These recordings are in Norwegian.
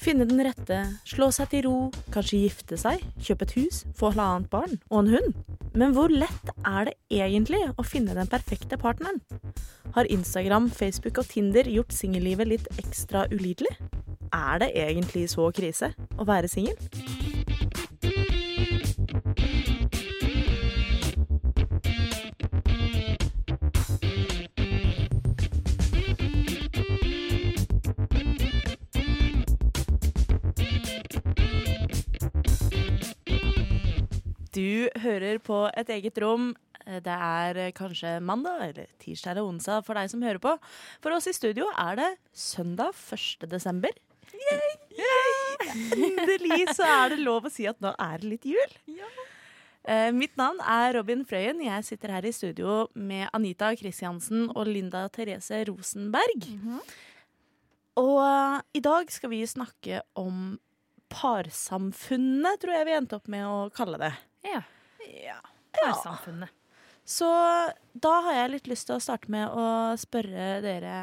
Finne den rette, slå seg til ro, kanskje gifte seg, kjøpe et hus, få halvannet barn og en hund. Men hvor lett er det egentlig å finne den perfekte partneren? Har Instagram, Facebook og Tinder gjort singellivet litt ekstra ulidelig? Er det egentlig så krise å være singel? Du hører på et eget rom. Det er kanskje mandag eller tirsdag eller onsdag for deg som hører på. For oss i studio er det søndag 1. desember. Yay! Endelig så er det lov å si at nå er det litt jul. Eh, mitt navn er Robin Frøyen. Jeg sitter her i studio med Anita Kristiansen og Linda Therese Rosenberg. Og uh, i dag skal vi snakke om parsamfunnet, tror jeg vi endte opp med å kalle det. Ja. Ja. Parsamfunnet. Så da har jeg litt lyst til å starte med å spørre dere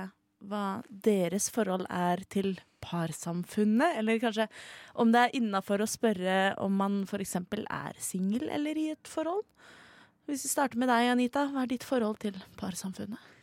hva deres forhold er til parsamfunnet. Eller kanskje om det er innafor å spørre om man f.eks. er singel eller i et forhold. Hvis vi starter med deg, Anita. Hva er ditt forhold til parsamfunnet?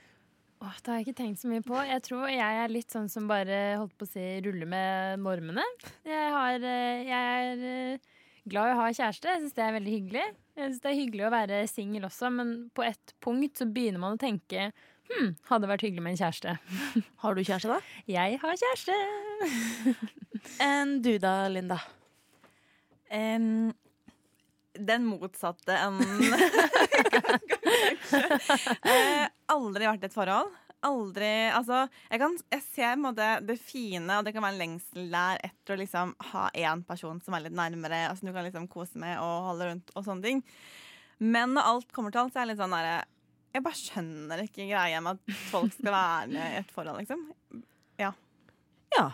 Åh, det har jeg ikke tenkt så mye på. Jeg tror jeg er litt sånn som bare holdt på å si ruller med normene. Jeg, har, eh, jeg er eh, glad i å ha kjæreste. Jeg syns det er veldig hyggelig. Jeg synes det er hyggelig å være singel også, men på et punkt så begynner man å tenke Hm, hadde vært hyggelig med en kjæreste. Har du kjæreste, da? Jeg har kjæreste! Enn du da, Linda? Um, den motsatte enn eh, Aldri vært i et forhold. Aldri Altså, jeg, kan, jeg ser måte det fine, og det kan være en lengsel der etter å liksom ha én person som er litt nærmere, og som du kan liksom kose med og holde rundt og sånne ting. Men når alt kommer til alt, så er jeg litt sånn derre Jeg bare skjønner ikke greia med at folk skal være i et forhold, liksom. Ja.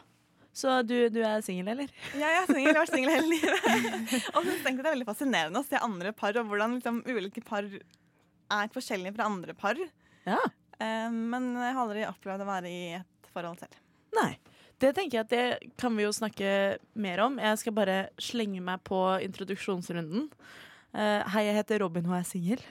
Så du, du er singel, eller? Ja, jeg er singel. Jeg har vært singel hele livet. og så tenkte jeg det er veldig fascinerende å se andre par, og hvordan liksom, ulike par er forskjellige fra andre par. Ja. Eh, men jeg har aldri opplevd å være i et forhold selv. Nei. Det tenker jeg at det kan vi jo snakke mer om. Jeg skal bare slenge meg på introduksjonsrunden. Uh, hei, jeg heter Robin og er singel.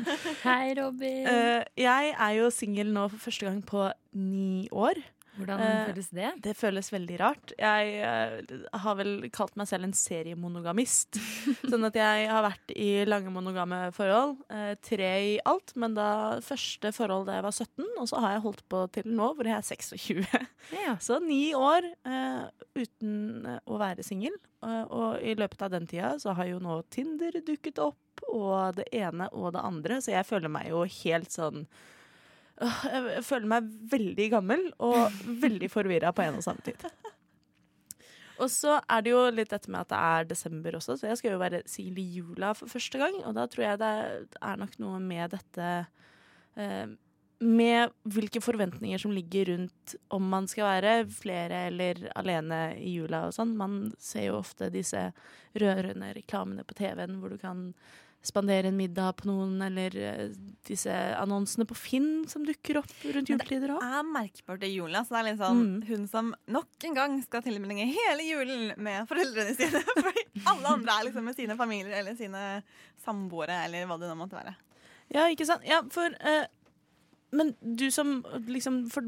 Hei, Robin. Uh, jeg er jo singel nå for første gang på ni år. Hvordan eh, føles det? Det føles veldig rart. Jeg eh, har vel kalt meg selv en seriemonogamist. sånn at jeg har vært i lange monogame forhold. eh, tre i alt, men da første forhold da jeg var 17, og så har jeg holdt på til nå, hvor jeg er 26. Ja. Så ni år uten å være singel. Og i løpet av den tida så har jo nå Tinder dukket opp, og det ene og det andre. Så jeg føler meg jo helt sånn Jeg føler meg veldig gammel og veldig forvirra på en og samme tid. Og så er det jo litt dette med at det er desember også, så jeg skal jo være i jula for første gang. Og da tror jeg det er nok noe med dette eh, Med hvilke forventninger som ligger rundt om man skal være flere eller alene i jula og sånn. Man ser jo ofte disse rørende reklamene på TV-en hvor du kan spandere en middag på noen, eller eh, disse annonsene på Finn som dukker opp rundt det juletider òg. er merkbart i julen. Altså det er litt sånn Mm. hun som nok en gang skal tilbringe hele julen med foreldrene sine. Fordi alle andre er liksom med sine familier eller sine samboere eller hva det nå måtte være. Ja, ikke sant? Ja, for eh, Men du som liksom For,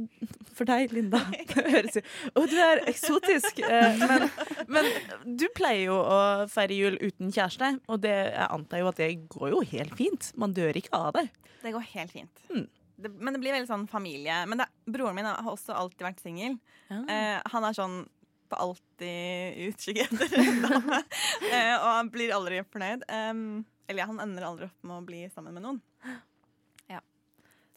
for deg, Linda, det høres jo Å, du er eksotisk. eh, men, men du pleier jo å feire jul uten kjæreste, og det, jeg antar jo at det går jo helt fint. Man dør ikke av det. Det går helt fint. Mm. Det, men det blir veldig sånn familie. Men det, broren min har også alltid vært singel. Ja. Eh, han er sånn på alltid utkikk etter en dame. eh, og han blir aldri fornøyd. Um, eller ja, han ender aldri opp med å bli sammen med noen.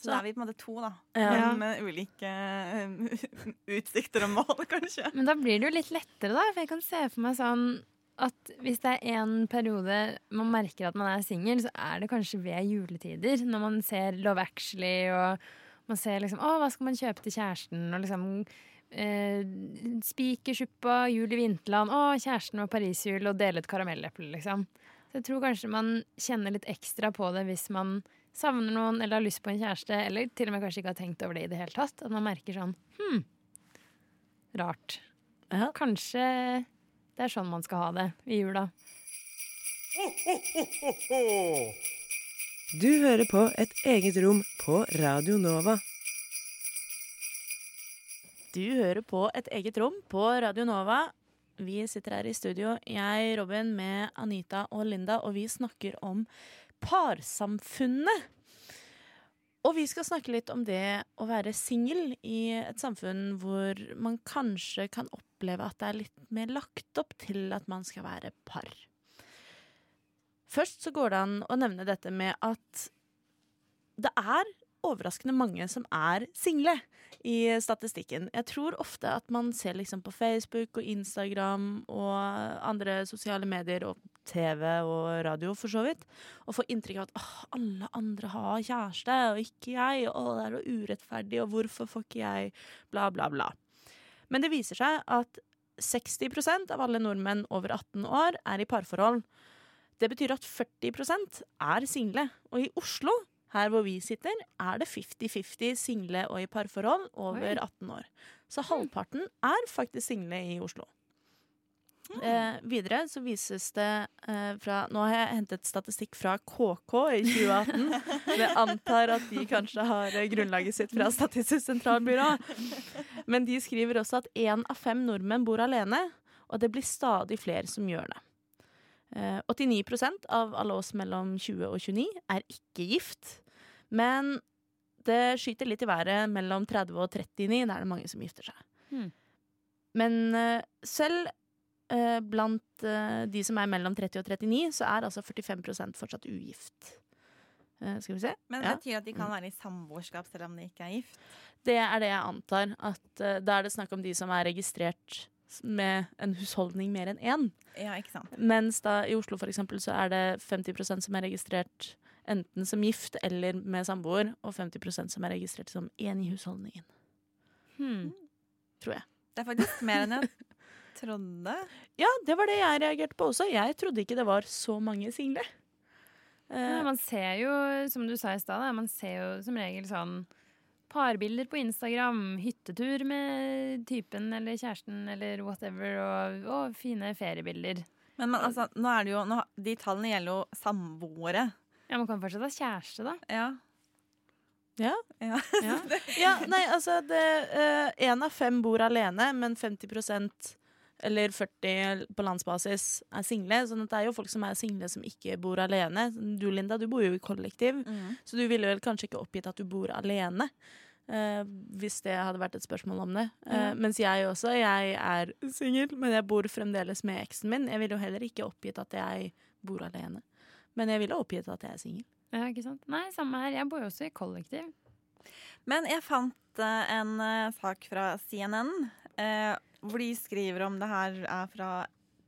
Så, da er vi på en måte to, da. Ja. Med ulike uh, utsikter og mål, kanskje. Men da blir det jo litt lettere, da. For jeg kan se for meg sånn at hvis det er en periode man merker at man er singel, så er det kanskje ved juletider. Når man ser Love Actually og man ser liksom Å, hva skal man kjøpe til kjæresten? Og liksom eh, Spikersuppa, jul i vinterland, å, kjæresten var parisjul og dele et karamelleple, liksom. Så jeg tror kanskje man kjenner litt ekstra på det hvis man savner noen eller har lyst på en kjæreste, eller til og med kanskje ikke har tenkt over det i det hele tatt. At man merker sånn hm, rart. Ja. Kanskje det er sånn man skal ha det i jula. Du hører på Et eget rom på Radio Nova. Du hører på Et eget rom på Radio Nova. Vi sitter her i studio, jeg, Robin, med Anita og Linda, og vi snakker om parsamfunnet. Og vi skal snakke litt om det å være singel i et samfunn hvor man kanskje kan oppleve at det er litt mer lagt opp til at man skal være par. Først så går det an å nevne dette med at det er overraskende mange som er single i statistikken. Jeg tror ofte at man ser liksom på Facebook og Instagram og andre sosiale medier og TV og radio for så vidt, og får inntrykk av at åh, alle andre har kjæreste, og ikke jeg, og det er jo urettferdig, og hvorfor får ikke jeg bla, bla, bla. Men det viser seg at 60% av alle nordmenn over 18 år er i parforhold. Det betyr at 40% er single. Og i Oslo, her hvor vi sitter, er det 50-50 single og i parforhold over 18 år. Så halvparten er faktisk single i Oslo. Eh, videre så vises det eh, fra Nå har jeg hentet statistikk fra KK i 2018. Jeg antar at de kanskje har eh, grunnlaget sitt fra Statistisk sentralbyrå. Men de skriver også at én av fem nordmenn bor alene, og det blir stadig flere som gjør det. Eh, 89% av alle oss mellom 20 og 29 er ikke gift. Men det skyter litt i været mellom 30 og 39. Da er det mange som gifter seg. Hmm. Men eh, selv eh, blant eh, de som er mellom 30 og 39, så er altså 45% fortsatt ugift. Eh, skal vi se. Men Ja. det betyr at de kan være i samboerskap selv om de ikke er gift. Det er det jeg antar. At eh, Da er det snakk om de som er registrert med en husholdning mer enn én. Ja, ikke sant? Mens da i Oslo for eksempel, så er det 50% som er registrert enten som gift eller med samboer, og 50% som er registrert som én i husholdningen. Hmm. Tror jeg. Det er faktisk mer enn jeg trodde. Ja, det var det jeg reagerte på også. Jeg trodde ikke det var så mange single. Ja, Eh, man ser jo, som du sa i stad, man ser jo som regel sånn parbilder på Instagram, hyttetur med typen eller kjæresten eller whatever, og, og fine feriebilder. Men men altså, nå er det jo, nå, de tallene gjelder jo samboere. Ja, man kan fortsatt ha kjæreste, da. Ja. Ja. Ja. Ja. nei, altså Én av fem bor alene, men 50% eller 40 på landsbasis er single. sånn at det er jo folk som er single som ikke bor alene. Du Linda, du bor jo i kollektiv, Mm. så du ville vel kanskje ikke oppgitt at du bor alene. Uh, hvis det hadde vært et spørsmål om det. Uh, mm. Mens jeg også. Jeg er singel, men jeg bor fremdeles med eksen min. Jeg ville jo heller ikke oppgitt at jeg bor alene. Men jeg ville oppgitt at jeg er singel. Ja, ikke sant? Nei, samme her. Jeg bor jo også i kollektiv. Men jeg fant eh, en eh, sak fra CNN eh, hvor de skriver om det her er fra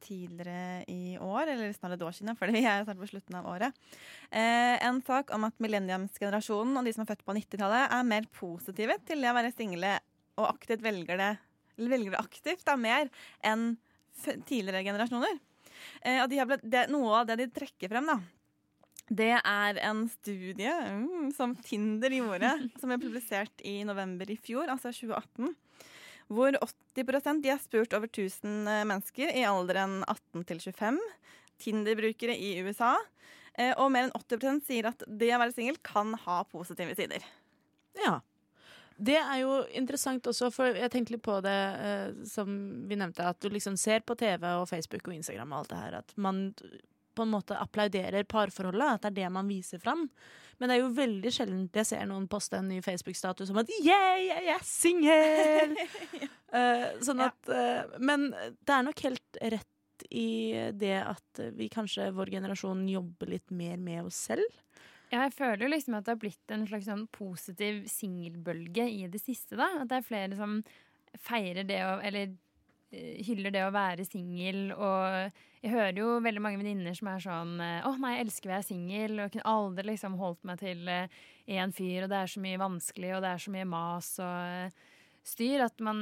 tidligere i år, eller snart et år siden, fordi vi er snart på slutten av året. Eh, en sak om at millenniumsgenerasjonen og de som er født på 90-tallet, er mer positive til det å være single og aktivt velger det, eller velger det aktivt da, mer enn tidligere generasjoner. Eh, og de har blitt, det, noe av det de trekker frem, da, det er en studie mm, som Tinder gjorde, som ble publisert i november i fjor, altså 2018. Hvor 80 de har spurt over 1000 mennesker i alderen 18 til 25. Tinder-brukere i USA. Eh, Og mer enn 80% sier at det å være singel kan ha positive sider. Ja. Det er jo interessant også, for jeg tenkte litt på det eh, som vi nevnte, at du liksom ser på TV og Facebook og Instagram og alt det her, at man på en måte applauderer parforholdet, at det er det man viser fram. Men det er jo veldig sjelden jeg ser noen poste en ny Facebook-status om at yeah, jeg er singel! uh, sånn Ja. at, uh, men det er nok helt rett i det at vi kanskje, vår generasjon, jobber litt mer med oss selv. Ja, jeg føler jo liksom at det har blitt en slags sånn positiv singelbølge i det siste, da. At det er flere som feirer det å Eller hyller det å være singel. Og jeg hører jo veldig mange venninner som er sånn eh, Å nei, jeg elsker å være singel, og kunne aldri liksom holdt meg til én fyr, og det er så mye vanskelig, og det er så mye mas og styr, at man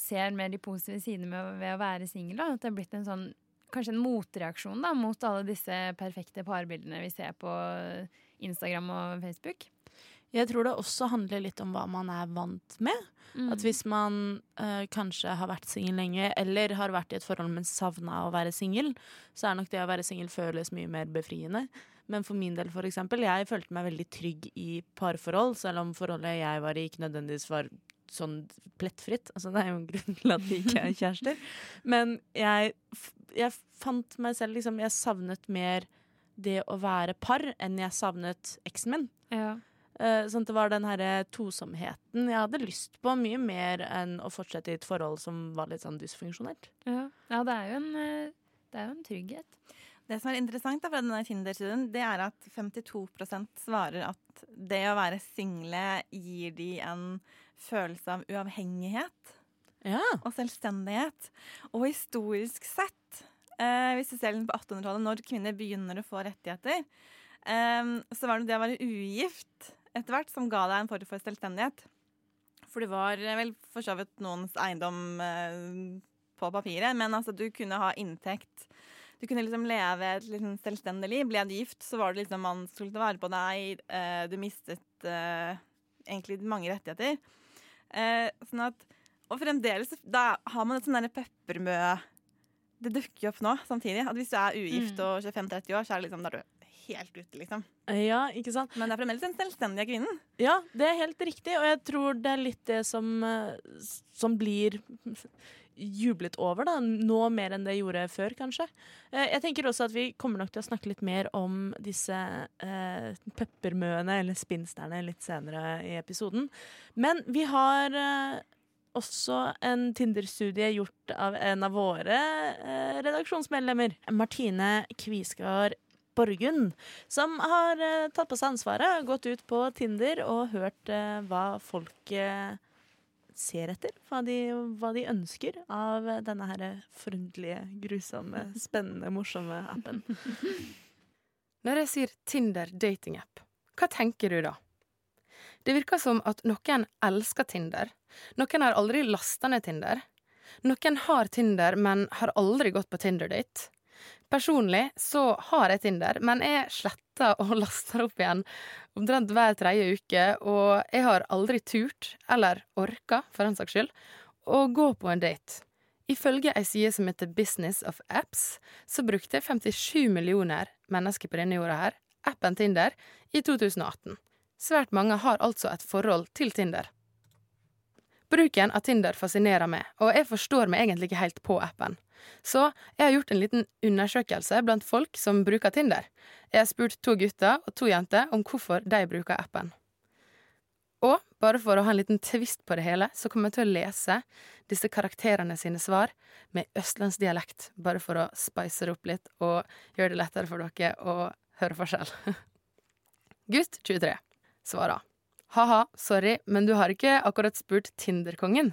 ser mer de positive sidene ved å være singel. At det er blitt en sånn kanskje en motreaksjon da, mot alle disse perfekte parbildene vi ser på Instagram og Facebook. Jeg tror det også handler litt om hva man er vant med. Mm. At hvis man øh, kanskje har vært singel lenge, eller har vært i et forhold men savna å være singel, så er nok det å være singel føles mye mer befriende. Men for min del, for eksempel, jeg følte meg veldig trygg i parforhold, selv om forholdet jeg var i, ikke nødvendigvis var sånn plettfritt. Altså, det er jo en grunn til at vi ikke er kjærester. Men jeg, jeg fant meg selv liksom Jeg savnet mer det å være par enn jeg savnet eksen min. Ja. Uh, sånn at det var den herre tosomheten jeg hadde lyst på, mye mer enn å fortsette i et forhold som var litt sånn dysfunksjonelt. Ja, ja det, er jo en, eh, det er jo en trygghet. Det som er interessant da, fra denne Tinder-studien, det er at 52% svarer at det å være single gir de en følelse av uavhengighet ja. og selvstendighet. Og historisk sett, eh, hvis du ser på 1800-tallet, når kvinner begynner å få rettigheter, eh, så var det det å være ugift etter hvert som ga deg en form for selvstendighet. For det var vel for så vidt noens eiendom eh, på papiret, men altså du kunne ha inntekt. Du kunne liksom leve et liksom selvstendig liv. Ble du gift, så var det liksom man skulle ta vare på deg. Eh, du mistet eh, egentlig mange rettigheter. Eh, sånn at, og fremdeles da har man et sånn peppermø Det dukker jo opp nå samtidig. At hvis du er ugift mm. og 25-30 år, så er det liksom, da er du helt ute, liksom. Ja, ikke sant? Men det er fremdeles den selvstendige kvinnen. Ja, det er helt riktig, og jeg tror det er litt det som, eh, som blir jublet over, da, nå mer enn det gjorde før, kanskje. Eh, jeg tenker også at vi kommer nok til å snakke litt mer om disse eh, peppermøene, eller spinsterne, litt senere i episoden. Men vi har eh, også en Tinder-studie gjort av en av våre eh, redaksjonsmedlemmer, Martine Kviskar Borgund, som har eh, tatt på seg ansvaret, gått ut på Tinder og hørt eh, hva folk ser etter. Hva de, hva de ønsker av denne her forunderlige, grusomme, spennende, morsomme appen. Når jeg sier Tinder datingapp, hva tenker du da? Det virker som at noen elsker Tinder. Noen har aldri lasta ned Tinder. Noen har Tinder, men har aldri gått på Tinder-date. Personlig så har jeg Tinder, men jeg sletter og laster opp igjen omtrent hver tredje uke, og jeg har aldri turt, eller orka, for den saks skyld, å gå på en date. Ifølge ei side som heter Business of Apps, så brukte 57 millioner mennesker på denne jorda her appen Tinder i 2018. Svært mange har altså et forhold til Tinder. Bruken av Tinder fascinerer meg, og jeg forstår meg egentlig ikke helt på appen. Så jeg har gjort en liten undersøkelse blant folk som bruker Tinder. Jeg har spurt to gutter og to jenter om hvorfor de bruker appen. Og bare for å ha en liten tvist på det hele, så kommer jeg til å lese disse karakterene sine svar med østlandsdialekt, bare for å spice det opp litt og gjøre det lettere for dere å høre forskjell. Gutt 23 svarer ha-ha, sorry, men du har ikke akkurat spurt Tinder-kongen.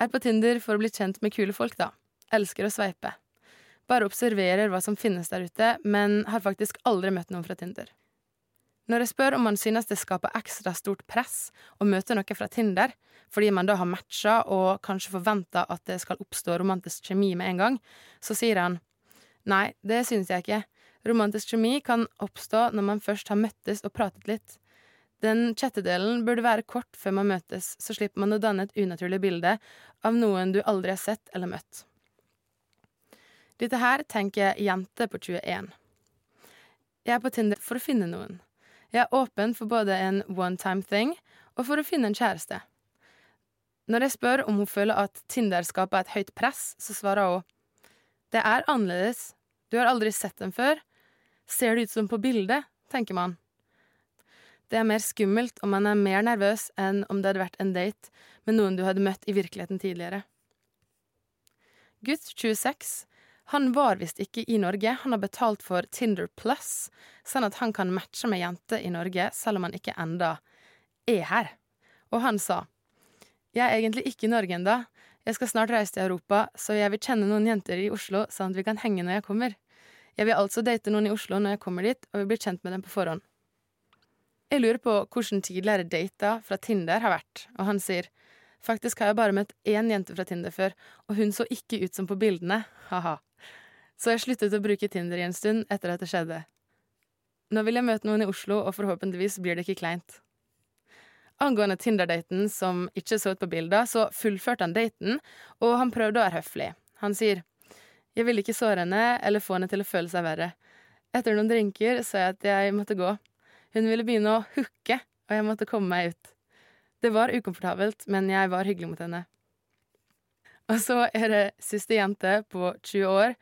Er på Tinder for å bli kjent med kule folk, da. Elsker å sveipe. Bare observerer hva som finnes der ute, men har faktisk aldri møtt noen fra Tinder. Når jeg spør om han synes det skaper ekstra stort press å møte noe fra Tinder, fordi man da har matcha og kanskje forventa at det skal oppstå romantisk kjemi med en gang, så sier han nei, det synes jeg ikke. Romantisk kjemi kan oppstå når man først har møttes og pratet litt. Den chattedelen burde være kort før man møtes, så slipper man å danne et unaturlig bilde av noen du aldri har sett eller møtt. Dette her tenker jente på 21. Jeg er på Tinder for å finne noen. Jeg er åpen for både en one time thing og for å finne en kjæreste. Når jeg spør om hun føler at Tinder skaper et høyt press, så svarer hun det er annerledes, du har aldri sett dem før, ser det ut som på bildet, tenker man. Det er mer skummelt og man er mer nervøs enn om det hadde vært en date med noen du hadde møtt i virkeligheten tidligere. Gutt 26 han var visst ikke i Norge, han har betalt for Tinder Plus, sånn at han kan matche med jenter i Norge selv om han ikke enda er her. Og han sa Jeg er egentlig ikke i Norge enda, Jeg skal snart reise til Europa, så jeg vil kjenne noen jenter i Oslo, sånn at vi kan henge når jeg kommer. Jeg vil altså date noen i Oslo når jeg kommer dit, og vil bli kjent med dem på forhånd. Jeg lurer på hvordan tidligere dater fra Tinder har vært, og han sier faktisk har jeg bare møtt én jente fra Tinder før, og hun så ikke ut som på bildene, ha-ha. Så jeg sluttet å bruke Tinder i en stund etter at det skjedde. Nå vil jeg møte noen i Oslo, og forhåpentligvis blir det ikke kleint. Angående Tinder-daten som ikke så ut på bilder, så fullførte han daten, og han prøvde å være høflig. Han sier jeg ville ikke såre henne eller få henne til å føle seg verre. Etter noen drinker sa jeg at jeg måtte gå. Hun ville begynne å hooke, og jeg måtte komme meg ut. Det var ukomfortabelt, men jeg var hyggelig mot henne. Og så er det siste jente på 20 år.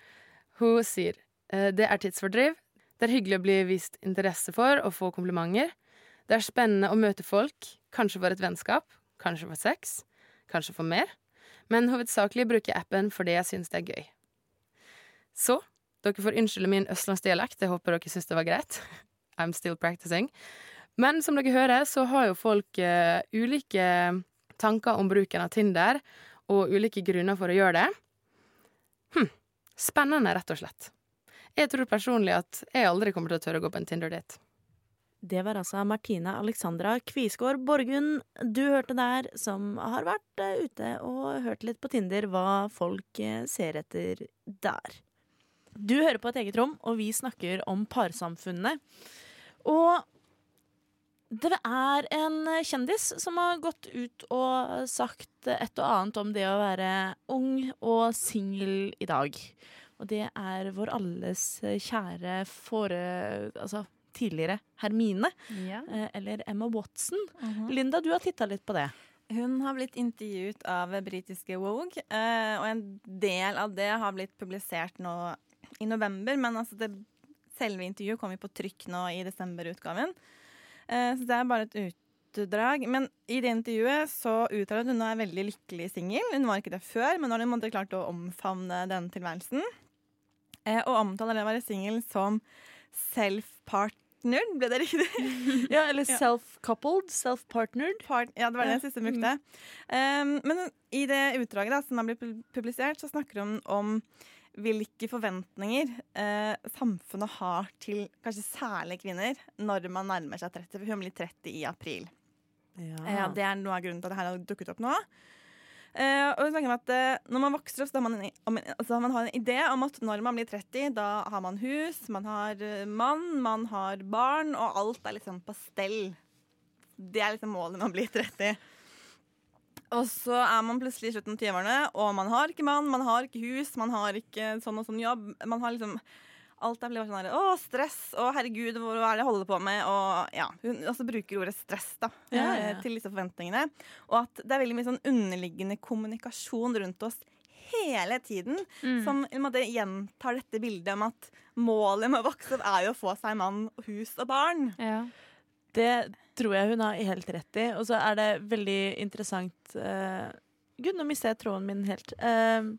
Hun sier «Eh, det er tidsfordriv. Det er hyggelig å bli vist interesse for og få komplimenter. Det er spennende å møte folk, kanskje for et vennskap, kanskje for sex, kanskje for mer. Men hovedsakelig bruker jeg appen fordi jeg syns det er gøy. Så dere får unnskylde min østlandsdialekt, jeg håper dere syns det var greit. I'm still practicing. Men som dere hører, så har jo folk uh, ulike tanker om bruken av Tinder, og ulike grunner for å gjøre det. Hm. Spennende, rett og slett. Jeg tror personlig at jeg aldri kommer til å tørre å gå på en Tinder-date. Det var altså Martine Alexandra Kvisgård Borgund du hørte der, som har vært eh, ute og hørt litt på Tinder hva folk eh, ser etter der. Du hører på et eget rom, og vi snakker om parsamfunnet. Og det er en kjendis som har gått ut og sagt et og annet om det å være ung og singel i dag. Og det er vår alles kjære fore... Altså tidligere Hermine, Ja. eh, eller Emma Watson. Mhm. Linda, du har titta litt på det. Hun har blitt intervjuet av britiske Vogue, eh, og en del av det har blitt publisert nå i november. Men altså det, selve intervjuet kom jo på trykk nå i desemberutgaven. Eh, så det er bare et utdrag. Men i det intervjuet så uttaler hun at hun er veldig lykkelig singel. Hun var ikke det før, men nå har hun måtte klart å omfavne denne tilværelsen. Eh, og omtaler det å være singel som self-partnered, ble det riktig? Ja, eller self-coupled, self-partnered. ja, det var det jeg siste brukte. Um, men i det utdraget da, som har blitt publisert, så snakker hun om hvilke forventninger eh, samfunnet har til kanskje særlig kvinner når man nærmer seg 30. For hun blir 30 i april. Eh, det er noe av grunnen til at det her har dukket opp nå. Eh, og hun snakker om at eh, Når man vokser opp, så har man, en, altså man har en idé om at når man blir 30, da har man hus, man har eh, mann, man har barn, og alt er liksom på stell. Det er liksom målet når man blir 30. Og så er man plutselig i slutten av 20-årene, og man har ikke mann, man har ikke hus, man har ikke sånn og sånn jobb. Man har liksom Alt er sånn her Å, stress! Å, herregud, hva er det jeg holder på med? Og ja, hun også bruker ordet stress da, Ja, ja, eh, ja. til disse forventningene. Og at det er veldig mye sånn underliggende kommunikasjon rundt oss hele tiden Mm. som måte gjentar dette bildet om at målet med å vokse opp er jo å få seg mann, hus og barn. Det tror jeg hun har helt rett i. Og så er det veldig interessant uh, Gud, nå mister jeg tråden min helt. Uh,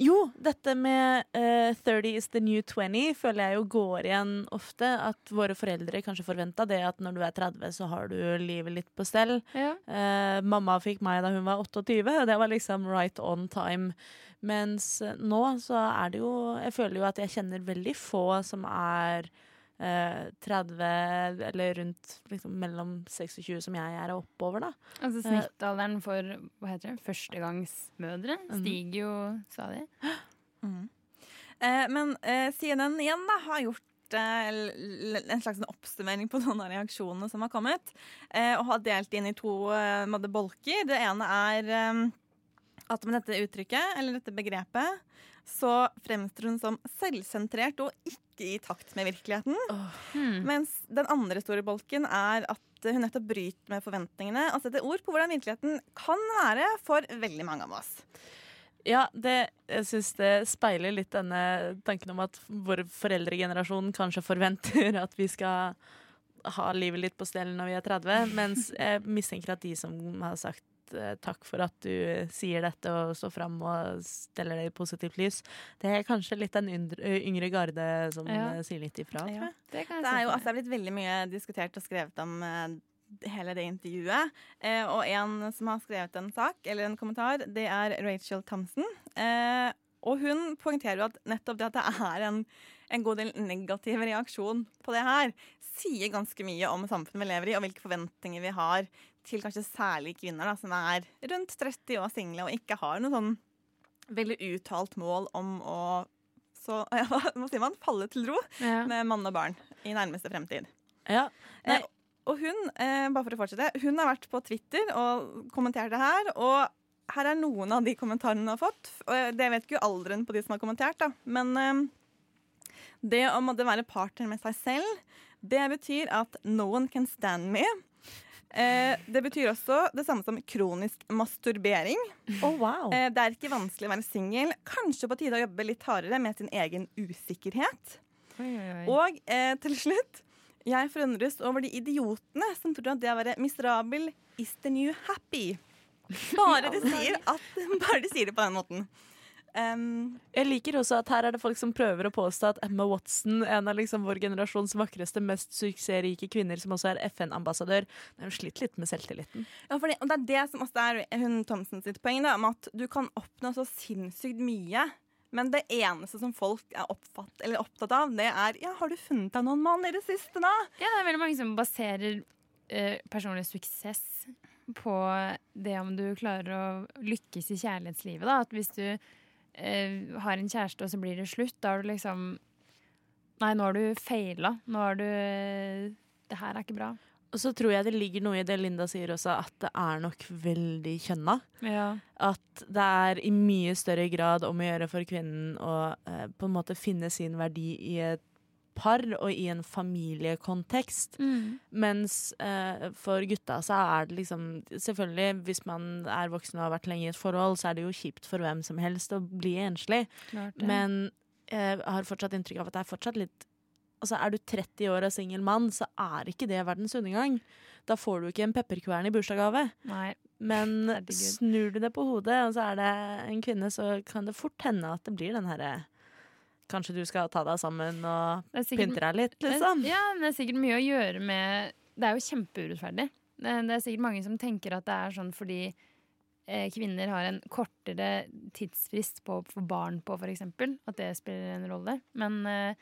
jo, dette med uh, 30 is the new 20 føler jeg jo går igjen ofte. At våre foreldre kanskje forventa det at når du er 30, så har du livet litt på stell. Eh, mamma fikk meg da hun var 28, og det var liksom right on time. Mens eh, nå så er det jo Jeg føler jo at jeg kjenner veldig få som er eh, 30 eller rundt liksom, mellom 26 som jeg er, og oppover, da. Altså Eh, Snittalderen for hva heter det, førstegangsmødre stiger jo stadig. Mm. Eh, men eh, CNN igjen da, har gjort eh, en slags oppstummering oppsummering på noen av reaksjonene som har kommet, eh, og har delt inn i to måte bolker. Det ene er at med dette uttrykket, eller dette begrepet, så fremstår hun som selvsentrert og ikke i takt med virkeligheten. Mens den andre store bolken er at hun nettopp bryter med forventningene og setter ord på hvordan virkeligheten kan være for veldig mange av oss. Ja, det, jeg syns det speiler litt denne tanken om at vår foreldregenerasjon kanskje forventer at vi skal ha livet litt på stell når vi er 30, mens jeg mistenker at de som har sagt eh, takk for at du sier dette og står fram og steller det i positivt lys, det er kanskje litt den yngre, yngre garde som Ja. eh, sier litt ifra. tror Ja. jeg. Det Det er jo altså, det er blitt veldig mye diskutert og skrevet om eh, hele det intervjuet. Eh, og en som har skrevet en sak, eller en kommentar, det er Rachel Thompson. Eh, og hun poengterer jo at nettopp det at det er en, en god del negativ reaksjon på det her, sier ganske mye om samfunnet vi lever i, og hvilke forventninger vi har til kanskje særlig kvinner da, som er rundt 30 år single og ikke har noe sånn veldig uttalt mål om å så, ja, hva sier man, falle til ro Ja. med mann og barn i nærmeste fremtid. Ja. Eh, og hun, eh, bare for å fortsette, hun har vært på Twitter og kommentert det her. Og her er noen av de kommentarene hun har fått. Og det vet ikke jo alderen på de som har kommentert, da. Men eh, det å måtte være partner med seg selv, det betyr at no one can stand me. Eh, det betyr også det samme som kronisk masturbering. Oh, wow. Eh, det er ikke vanskelig å være singel. Kanskje på tide å jobbe litt hardere med sin egen usikkerhet. Oi, oi. Og eh, til slutt Jeg forundres over de idiotene som tror at det å være miserabel is the new happy. Bare de sier, at, bare de sier det på den måten. Um, Jeg liker også at her er det folk som prøver å påstå at Emma Watson, en av liksom vår generasjons vakreste, mest suksessrike kvinner, som også er FN-ambassadør, har slitt litt med selvtilliten. ja, fordi, og det er det som også er hun Thomsen sitt poeng, da, om at du kan oppnå så sinnssykt mye. Men det eneste som folk er oppfatt, eller opptatt av, det er ja, har du funnet deg noen mann i det siste, da? Ja, det er veldig mange som baserer eh, personlig suksess på det om du klarer å lykkes i kjærlighetslivet. Da. At hvis du eh, har en kjæreste, og så blir det slutt, da har du liksom Nei, nå har du feila. Nå har du eh, Det her er ikke bra. Og så tror jeg det ligger noe i det Linda sier også, at det er nok veldig kjønna. Ja. At det er i mye større grad om å gjøre for kvinnen å eh, på en måte finne sin verdi i et par og i en familiekontekst. Mm. Mens eh, for gutta så er det liksom Selvfølgelig, hvis man er voksen og har vært lenge i et forhold, så er det jo kjipt for hvem som helst å bli enslig. Klart. Men jeg har fortsatt inntrykk av at det er fortsatt litt Altså Er du 30 år og singel mann, så er ikke det verdens undergang. Da får du ikke en pepperkvern i bursdagsgave. Men snur du det på hodet, og så er det en kvinne, så kan det fort hende at det blir den herre Kanskje du skal ta deg sammen og sikkert- pynte deg litt, liksom. Ja, men det er sikkert mye å gjøre med Det er jo kjempeurettferdig. Det, det er sikkert mange som tenker at det er sånn fordi eh, kvinner har en kortere tidsfrist på å få barn på, f.eks. At det spiller en rolle. Men eh,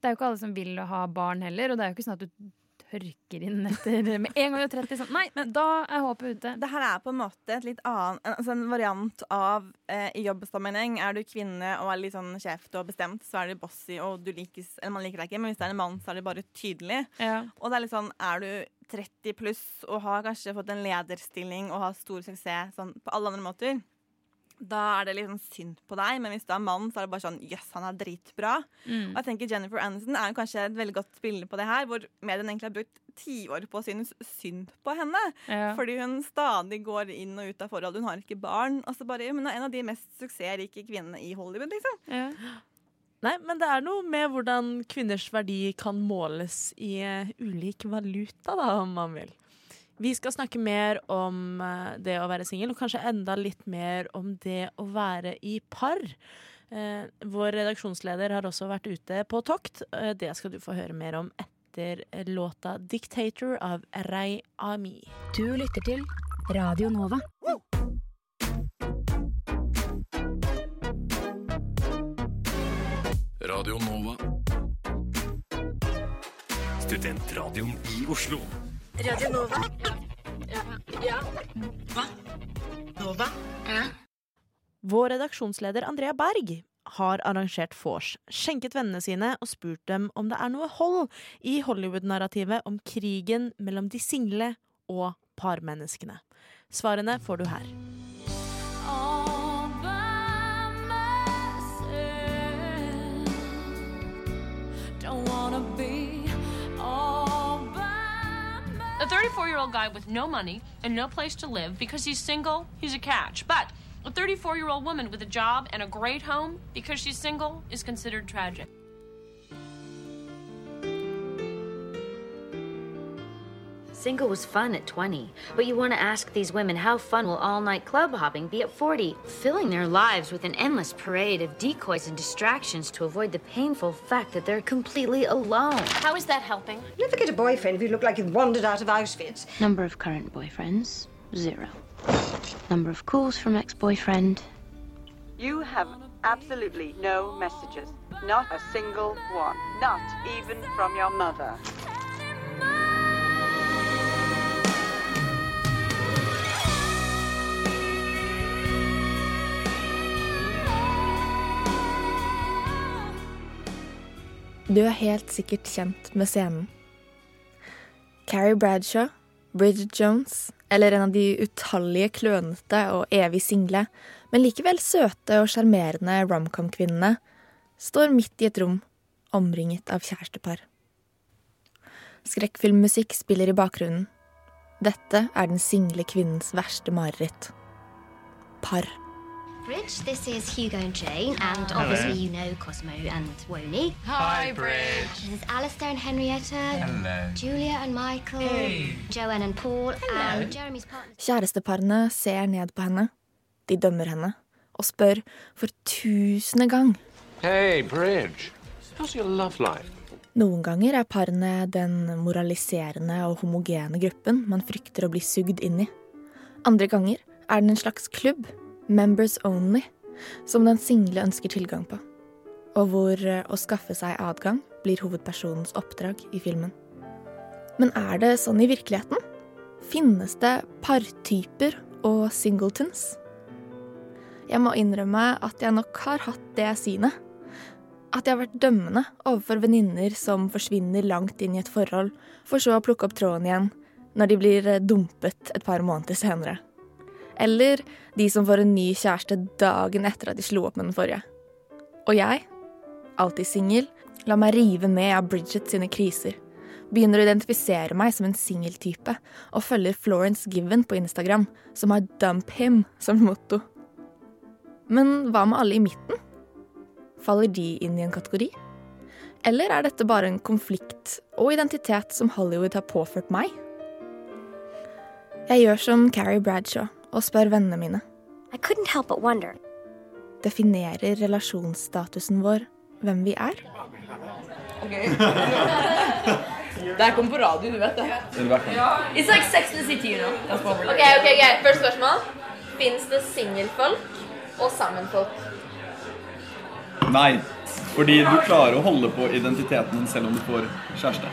det er jo ikke alle som vil ha barn heller, og det er jo ikke sånn at du tørker inn etter med en gang du er 30. Sånn. Nei, men da er håpet ute. Det her er på en måte et litt annen, altså en variant av eh, i jobbsammenheng. Er du kvinne og er litt sånn kjeft og bestemt, så er du bossy og du likes, eller man liker deg ikke. Men hvis det er en mann, så er det bare tydelig. Ja. Og det er litt sånn, er du 30 pluss og har kanskje fått en lederstilling og har stor suksess sånn, på alle andre måter, da er det sånn synd på deg. Men hvis du er mann, så er det bare sånn jøss, han er dritbra. Mm. Og jeg tenker Jennifer Aniston er jo kanskje et veldig godt bilde på det her, hvor medien egentlig har brukt tiår på å synes synd på henne. Ja. Fordi hun stadig går inn og ut av forhold. Hun har ikke barn. Og så bare, Hun er en av de mest suksessrike kvinnene i Hollywood, liksom. Ja. Nei, men det er noe med hvordan kvinners verdi kan måles i eh, ulik valuta, da, om man vil. Vi skal snakke mer om eh, det å være singel, og kanskje enda litt mer om det å være i par. Eh, vår redaksjonsleder har også vært ute på tokt. Eh, det skal du få høre mer om etter låta 'Dictator' av Rei Ami. Du lytter til Radio Nova. Radio Nova. Studentradioen i Oslo. Radio Nova. Ja. Hva? Nova? Vår redaksjonsleder Andrea Berg har arrangert vors, skjenket vennene sine og spurt dem om det er noe hold i Hollywood-narrativet om krigen mellom de single og parmenneskene. Svarene får du her. A 34 year old guy with no money and no place to live because he's single, he's a catch. But a 34 year old woman with a job and a great home because she's single is considered tragic. Single was fun at 20, but you want to ask these women how fun will all night club hopping be at 40, filling their lives with an endless parade of decoys and distractions to avoid the painful fact that they're completely alone. How is that helping? Never get a boyfriend if you look like you've wandered out of Auschwitz. Number of current boyfriends, zero. Number of calls from ex boyfriend. You have absolutely no messages. Not a single one. Not even from your mother. Du er helt sikkert kjent med scenen. Carrie Bradshaw, Bridget Jones eller en av de utallige klønete og evig single, men likevel søte og sjarmerende romcom-kvinnene står midt i et rom omringet av kjærestepar. Skrekkfilmmusikk spiller i bakgrunnen. Dette er den single kvinnens verste mareritt. Par. Bridge, this is Hugo and Jane, and obviously you know Cosmo and Woni. Hi, Bridge. This is Alistair and Henrietta. Hello. Julia and Michael. Hey. Joanne and Paul. And Jeremy's partner. Kjæresteparene ser ned på henne. De dømmer henne og spør for tusende gang. Hey, Bridge. How's your love life? Noen ganger er parene den moraliserende og homogene gruppen man frykter å bli sugd inn i. Andre ganger er den en slags klubb, members only, som den single ønsker tilgang på. Og hvor eh, å skaffe seg adgang blir hovedpersonens oppdrag i filmen. Men er det sånn i virkeligheten? Finnes det partyper og singletons? Jeg må innrømme at jeg nok har hatt det synet. At jeg har vært dømmende overfor venninner som forsvinner langt inn i et forhold, for så å plukke opp tråden igjen når de blir eh, dumpet et par måneder senere. Eller de som får en ny kjæreste dagen etter at de slo opp med den forrige. Og jeg, alltid singel, lar meg rive med av Bridget sine kriser. Begynner å identifisere meg som en singeltype, og følger Florence Given på Instagram, som har 'dump him' som motto. Men hva med alle i midten? Faller de inn i en kategori? Eller er dette bare en konflikt og identitet som Hollywood har påført meg? Jeg gjør som Carrie Bradshaw og spør vennene mine. I couldn't help but wonder. Definerer relasjonsstatusen vår hvem vi er? Det her kommer på radio, du vet det. It's like Sex and the City, you know. Ok, ok, greit. Første spørsmål. Fins det singelfolk og sammenfolk? Nei. Fordi du klarer å holde på identiteten din selv om du får kjæreste.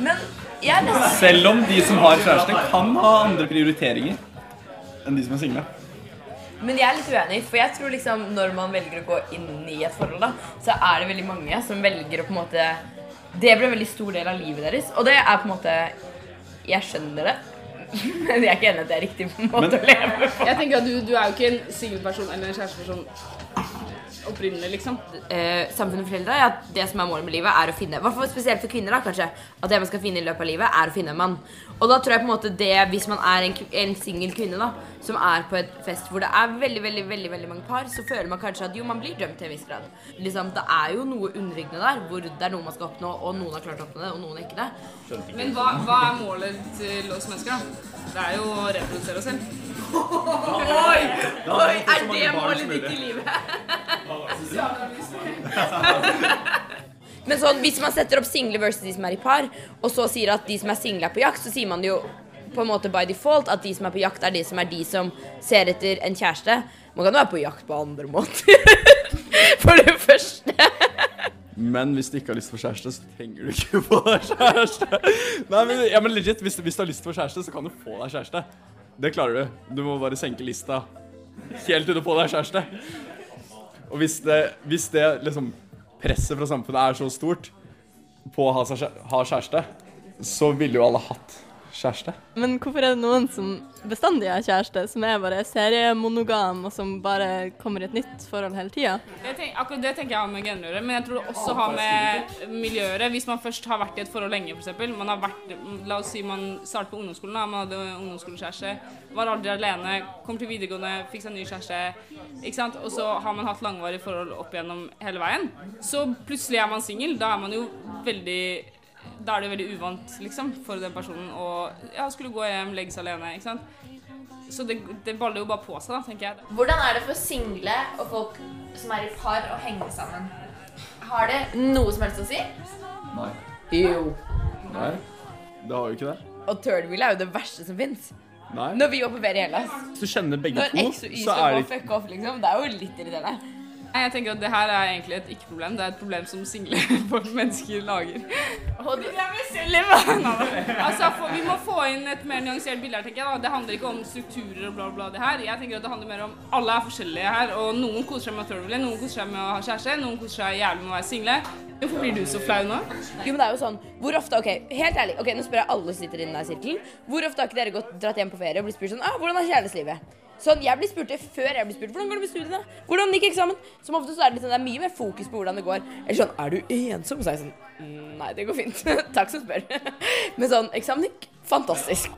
Men jeg er nesten Selv om de som har kjæreste, kan ha andre prioriteringer enn de som er single. Men jeg er litt uenig, for jeg tror liksom når man velger å gå inn i et forhold, da, så er det veldig mange som velger å på en måte Det blir en veldig stor del av livet deres. Og det er på en måte Jeg skjønner det. Men jeg er ikke enig i at det er riktig på en måte å leve på. Jeg tenker at du, du er jo ikke en singelperson eller en kjæresteperson opprinnelig, liksom. eh, samfunnet forteller deg at det som er målet med livet, er å finne hvert Spesielt for kvinner, da, kanskje. At det man skal finne i løpet av livet, er å finne en mann. Og da tror jeg på en måte det, hvis man er en, en singel kvinne da som er på et fest hvor det er veldig veldig, veldig, veldig mange par, så føler man kanskje at jo, man blir dømt til en viss grad. Liksom, Det er jo noe underliggende der, hvor det er noe man skal oppnå, og noen har klart å oppnå det, og noen ikke det. Men hva, hva er målet til oss mennesker, da? Det er jo å reprodusere oss selv. Oi! Oi! Er det målet ditt i livet? Men sånn, hvis man setter opp single versus de som er i par, og så sier at de som er single er på jakt, så sier man jo på en måte by default at de som er på jakt, er de som er de som ser etter en kjæreste. Man kan jo være på jakt på andre måter. For det første. Men hvis du ikke har lyst på kjæreste, så trenger du ikke få deg kjæreste. Nei, men, ja, men legit, hvis, hvis du har lyst på kjæreste, så kan du få deg kjæreste. Det klarer du. Du må bare senke lista helt til du får deg kjæreste. Og hvis det, hvis det liksom presset fra samfunnet er så stort på å ha, kjæreste, så ville jo alle hatt kjæreste. Men hvorfor er det noen som bestandig har kjæreste, som er bare seriemonogam, og som bare kommer i et nytt forhold hele tida? Akkurat det tenker jeg har med gener men jeg tror det også har med miljøet. Hvis man først har vært i et forhold lenge, f.eks. Man har vært, la oss si man startet på ungdomsskolen, da. man hadde ungdomsskolekjæreste, var aldri alene, kom til videregående, fikk seg ny kjæreste, ikke sant? og så har man hatt langvarige forhold opp igjennom hele veien. Så plutselig er man singel. Da er man jo veldig da er det veldig uvant liksom, for den personen å ja, skulle gå hjem, legge seg alene. ikke sant? Så det, det baller jo bare på seg, da, tenker jeg. Hvordan er det for single og folk som er i par, å henge sammen? Har det noe som helst å si? Nei. Jo. Nei. Det har jo ikke det. Og third wheel er jo det verste som fins. Når vi ferie i Hellas. Hvis du kjenner begge Når to, X og Y skal gå fuck og fucke off, liksom. Det er jo litt irriterende. Jeg tenker at det her er egentlig et ikke-problem. Det er et problem som single mennesker lager. Og jeg vil selv altså, for, vi må få inn et mer nyansert bilde her, tenker jeg. da. Det handler ikke om strukturer og bla, bla, det her. Jeg tenker at det handler mer om alle er forskjellige her, og noen koser seg med å tørrvile, noen koser seg med å ha kjæreste, noen koser seg jævlig med å være single. Hvorfor blir du så flau nå? Jo, men det er jo sånn Hvor ofte Ok, helt ærlig. Ok, Nå spør jeg alle som sitter i denne sirkelen. Hvor ofte har ikke dere gått, dratt hjem på ferie og blitt spurt sånn ah, 'Hvordan er kjærlighetslivet?' Sånn, Jeg blir spurt det før jeg blir spurt 'Hvordan går det med studiene?' 'Hvordan gikk eksamen?' Som ofte så er det litt sånn, det er mye mer fokus på hvordan det går. Eller sånn 'Er du ensom?' Så er jeg sånn «Mm, Nei, det går fint. Takk som spør. Men sånn Eksamen gikk fantastisk.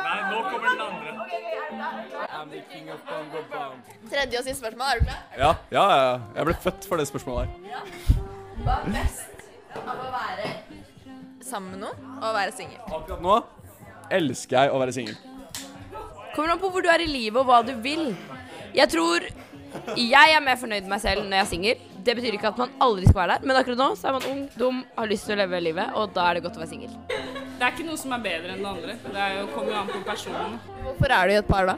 Nei, nå kommer den andre. Tredje og siste spørsmål, er du klar? Ja, ja, ja. Jeg ble født for det spørsmålet her. Hva er best av å være sammen med noen og å være singel? Akkurat nå elsker jeg å være singel. Kommer an på hvor du er i livet og hva du vil. Jeg tror jeg er mer fornøyd med meg selv når jeg er singel. Det betyr ikke at man aldri skal være der, men akkurat nå så er man ung, dum, har lyst til å leve livet, og da er det godt å være singel. Det er ikke noe som er bedre enn det andre. Det er jo, kommer jo an på personen. Hvorfor er du i et par, da?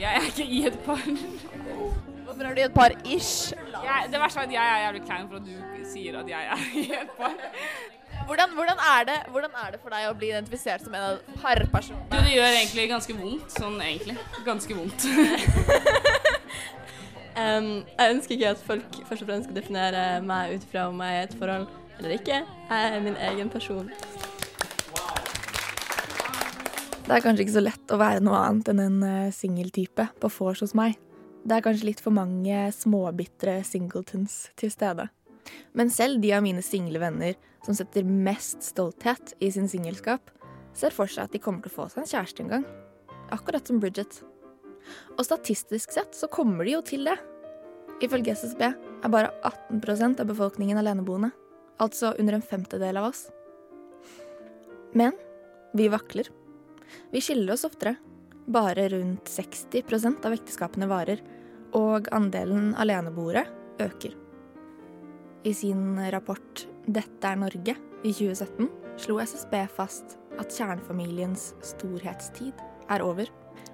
Jeg er ikke i et par. Hvorfor er du i et par ish? Jeg, det verste er at jeg er jævlig klein for at du sier at jeg er i et par. Hvordan, hvordan, er det, hvordan er det for deg å bli identifisert som en av parpersonene? Du, det gjør egentlig ganske vondt. Sånn egentlig. Ganske vondt. um, jeg ønsker ikke at folk først og fremst skal definere meg ut fra om jeg er i et forhold eller ikke. Jeg er min egen person. Det er kanskje ikke så lett å være noe annet enn en uh, singeltype på vors hos meg. Det er kanskje litt for mange småbitre singletons til stede. Men selv de av mine single venner som setter mest stolthet i sin singelskap, ser for seg at de kommer til å få seg en kjæreste en gang. Akkurat som Bridget. Og statistisk sett så kommer de jo til det. Ifølge SSB er bare 18% av befolkningen aleneboende. Altså under en femtedel av oss. Men vi vakler. Vi skiller oss oftere. Bare rundt 60% av ekteskapene varer, og andelen aleneboere øker. I sin rapport 'Dette er Norge' i 2017 slo SSB fast at kjernefamiliens storhetstid er over,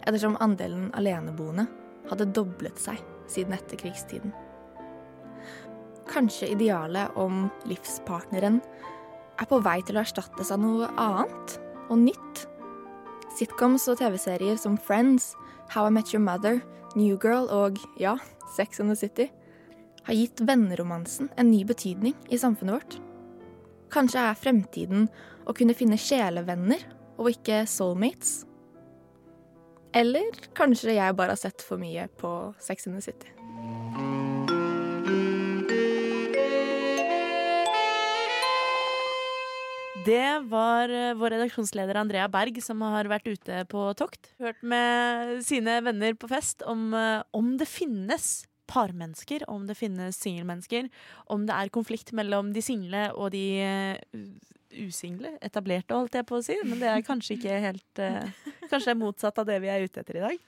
ettersom andelen aleneboende hadde doblet seg siden etterkrigstiden. Kanskje idealet om livspartneren er på vei til å erstattes av noe annet og nytt. Sitcoms og TV-serier som Friends, How I Met Your Mother, New Girl og ja, Sex and the City har gitt venneromansen en ny betydning i samfunnet vårt. Kanskje er fremtiden å kunne finne sjelevenner og ikke soulmates. Eller kanskje jeg bare har sett for mye på Sex and the City. Det var eh, vår redaksjonsleder Andrea Berg som har vært ute på tokt. Hørt med sine venner på fest om, eh, om det finnes parmennesker, om det finnes singelmennesker, om det er konflikt mellom de single og de eh, usingle. Etablerte, holdt jeg på å si, men det er kanskje ikke helt eh, Kanskje det er motsatt av det vi er ute etter i dag.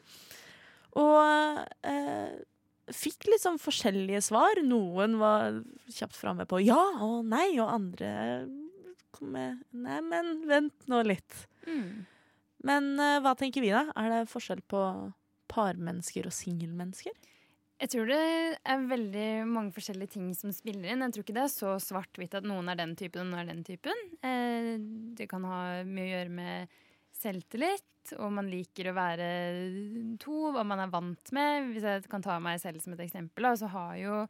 Og eh, fikk sånn forskjellige svar. Noen var kjapt framme på ja og nei, og andre kom med nei, men vent nå litt. Men eh, hva tenker vi, da? Er det forskjell på parmennesker og singelmennesker? Jeg tror det er veldig mange forskjellige ting som spiller inn. Jeg tror ikke det er så svart-hvitt at noen er den typen og noen er den typen. Eh, det kan ha mye å gjøre med selvtillit, og man liker å være to, hva man er vant med. Hvis jeg kan ta meg selv som et eksempel, så har jo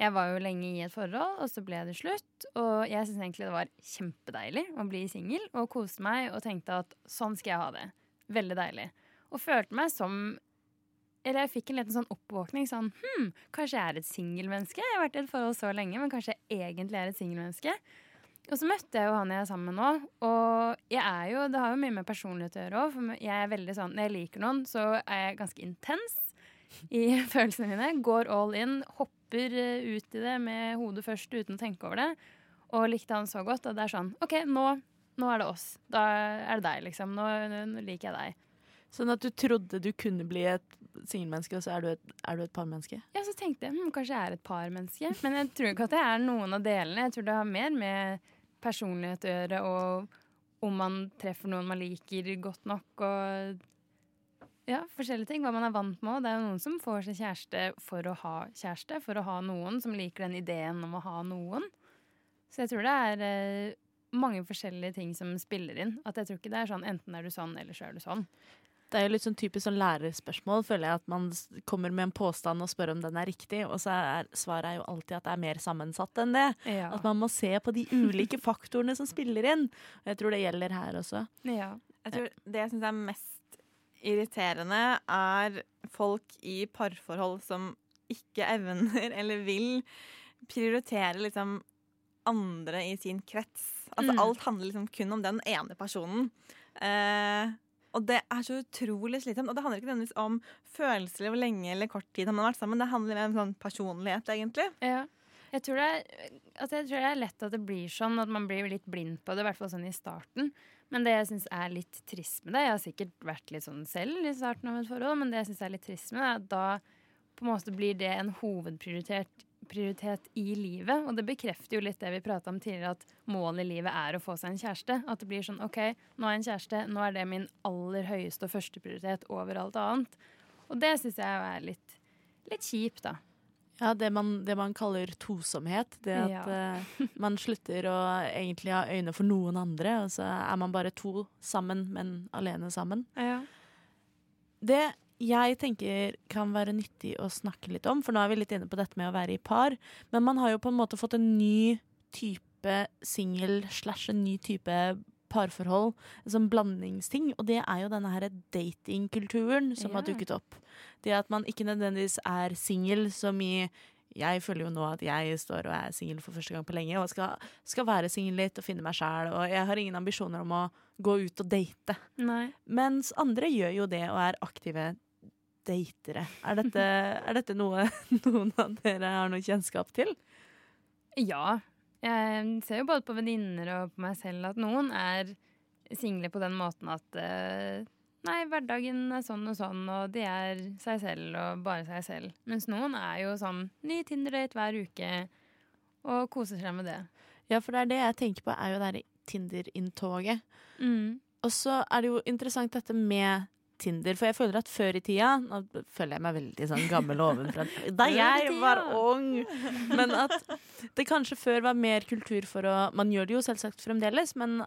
Jeg var jo lenge i et forhold, og så ble det slutt. Og jeg syns egentlig det var kjempedeilig å bli singel, og koste meg og tenkte at sånn skal jeg ha det. Veldig deilig. Og følte meg som eller jeg fikk en liten sånn oppvåkning. Sånn hm, kanskje jeg er et singelmenneske? Jeg har vært i et forhold så lenge, men kanskje jeg egentlig er et singelmenneske? Og så møtte jeg jo han jeg er sammen med nå, og jeg er jo, det har jo mye med personlighet å gjøre òg. For jeg er veldig sånn, når jeg liker noen, så er jeg ganske intens i følelsene mine. Går all in, hopper eh, ut i det med hodet først uten å tenke over det. og likte han så godt. Og det er sånn OK, nå, nå er det oss. Da er det deg, liksom. Nå, nå liker jeg deg. Sånn at du trodde du kunne bli et singelmenneske, og så er du et, er du et parmenneske? Ja, så tenkte jeg hm, kanskje jeg er et parmenneske. Men jeg tror ikke at det er noen av delene. Jeg tror det har mer med personlighet å gjøre, og om man treffer noen man liker godt nok, og ja, forskjellige ting. Hva man er vant med. Det er jo noen som får seg kjæreste for å ha kjæreste, for å ha noen, som liker den ideen om å ha noen. Så jeg tror det er eh, mange forskjellige ting som spiller inn. At jeg tror ikke det er sånn enten er du sånn, eller så er du sånn. Det er jo litt sånn typisk sånn lærerspørsmål, føler jeg. At man kommer med en påstand og spør om den er riktig, og så er svaret er jo alltid at det er mer sammensatt enn det. Ja. At man må se på de ulike faktorene som spiller inn. Og jeg tror det gjelder her også. Ja. Jeg tror det jeg syns er mest irriterende, er folk i parforhold som ikke evner eller vil prioritere liksom andre i sin krets. Altså Mm. alt handler liksom kun om den ene personen. Eh, og det er så utrolig slitsomt. Og det handler ikke nødvendigvis om følelser hvor lenge eller kort tid man har vært sammen. Det handler om sånn personlighet, egentlig. Ja. Jeg tror, er, altså jeg tror det er lett at det blir sånn, at man blir litt blind på det, i hvert fall sånn i starten. Men det jeg syns er litt trist med det Jeg har sikkert vært litt sånn selv i starten av et forhold, men det jeg syns er litt trist med det, er at da på en måte blir det en hovedprioritet prioritet i livet. Og det bekrefter jo litt det vi prata om tidligere, at målet i livet er å få seg en kjæreste. At det blir sånn OK, nå er jeg en kjæreste, nå er det min aller høyeste og første prioritet over alt annet. Og det syns jeg er litt, litt kjipt, da. Ja, det man, det man kaller tosomhet. Det at Ja. uh, man slutter å egentlig ha øyne for noen andre, og så er man bare to sammen, men alene sammen. Ja. Det jeg tenker kan være nyttig å snakke litt om, for nå er vi litt inne på dette med å være i par, men man har jo på en måte fått en ny type singel slash en ny type parforhold, en sånn blandingsting, og det er jo denne her datingkulturen som har Ja. dukket opp. Det at man ikke nødvendigvis er singel som i jeg føler jo nå at jeg står og er singel for første gang på lenge og skal, skal være singel litt og finne meg sjæl, og jeg har ingen ambisjoner om å gå ut og date. Nei. Mens andre gjør jo det og er aktive datere. Er dette, er dette noe noen av dere har noe kjennskap til? Ja. Jeg ser jo både på venninner og på meg selv at noen er single på den måten at eh, Nei, hverdagen er sånn og sånn, og de er seg selv og bare seg selv. Mens noen er jo sånn ny Tinder-date hver uke og koser seg med det. Ja, for det er det jeg tenker på, er jo det her Tinder-inntoget. Mm. Og så er det jo interessant dette med Tinder, for jeg føler at før i tida Nå føler jeg meg veldig sånn gammel ovenfra da jeg var ung! Men at det kanskje før var mer kultur for å Man gjør det jo selvsagt fremdeles, men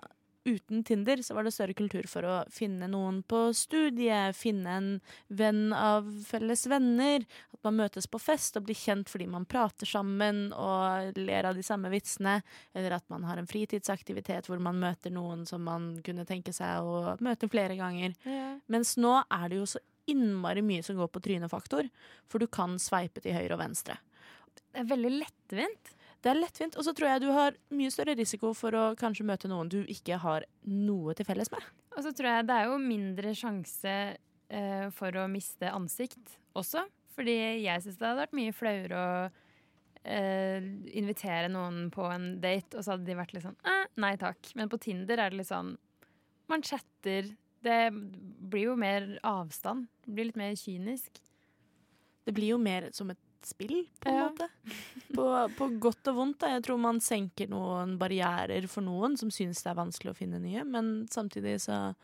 uten Tinder så var det større kultur for å finne noen på studiet, finne en venn av felles venner. At man møtes på fest og blir kjent fordi man prater sammen og ler av de samme vitsene. Eller at man har en fritidsaktivitet hvor man møter noen som man kunne tenke seg å møte flere ganger. Ja. Mens nå er det jo så innmari mye som går på trynefaktor, for du kan sveipe til høyre og venstre. Det er veldig lettvint. Det er lettvint, og så tror jeg du har mye større risiko for å kanskje møte noen du ikke har noe til felles med. Og så tror jeg det er jo mindre sjanse eh, for å miste ansikt også. Fordi jeg syns det hadde vært mye flauere å eh, invitere noen på en date, og så hadde de vært litt sånn eh, nei takk. Men på Tinder er det litt sånn Man chatter. Det blir jo mer avstand. Det blir litt mer kynisk. Det blir jo mer som et spill, på en Ja. måte. På, på godt og vondt. Da. Jeg tror man senker noen barrierer for noen som syns det er vanskelig å finne nye, men samtidig så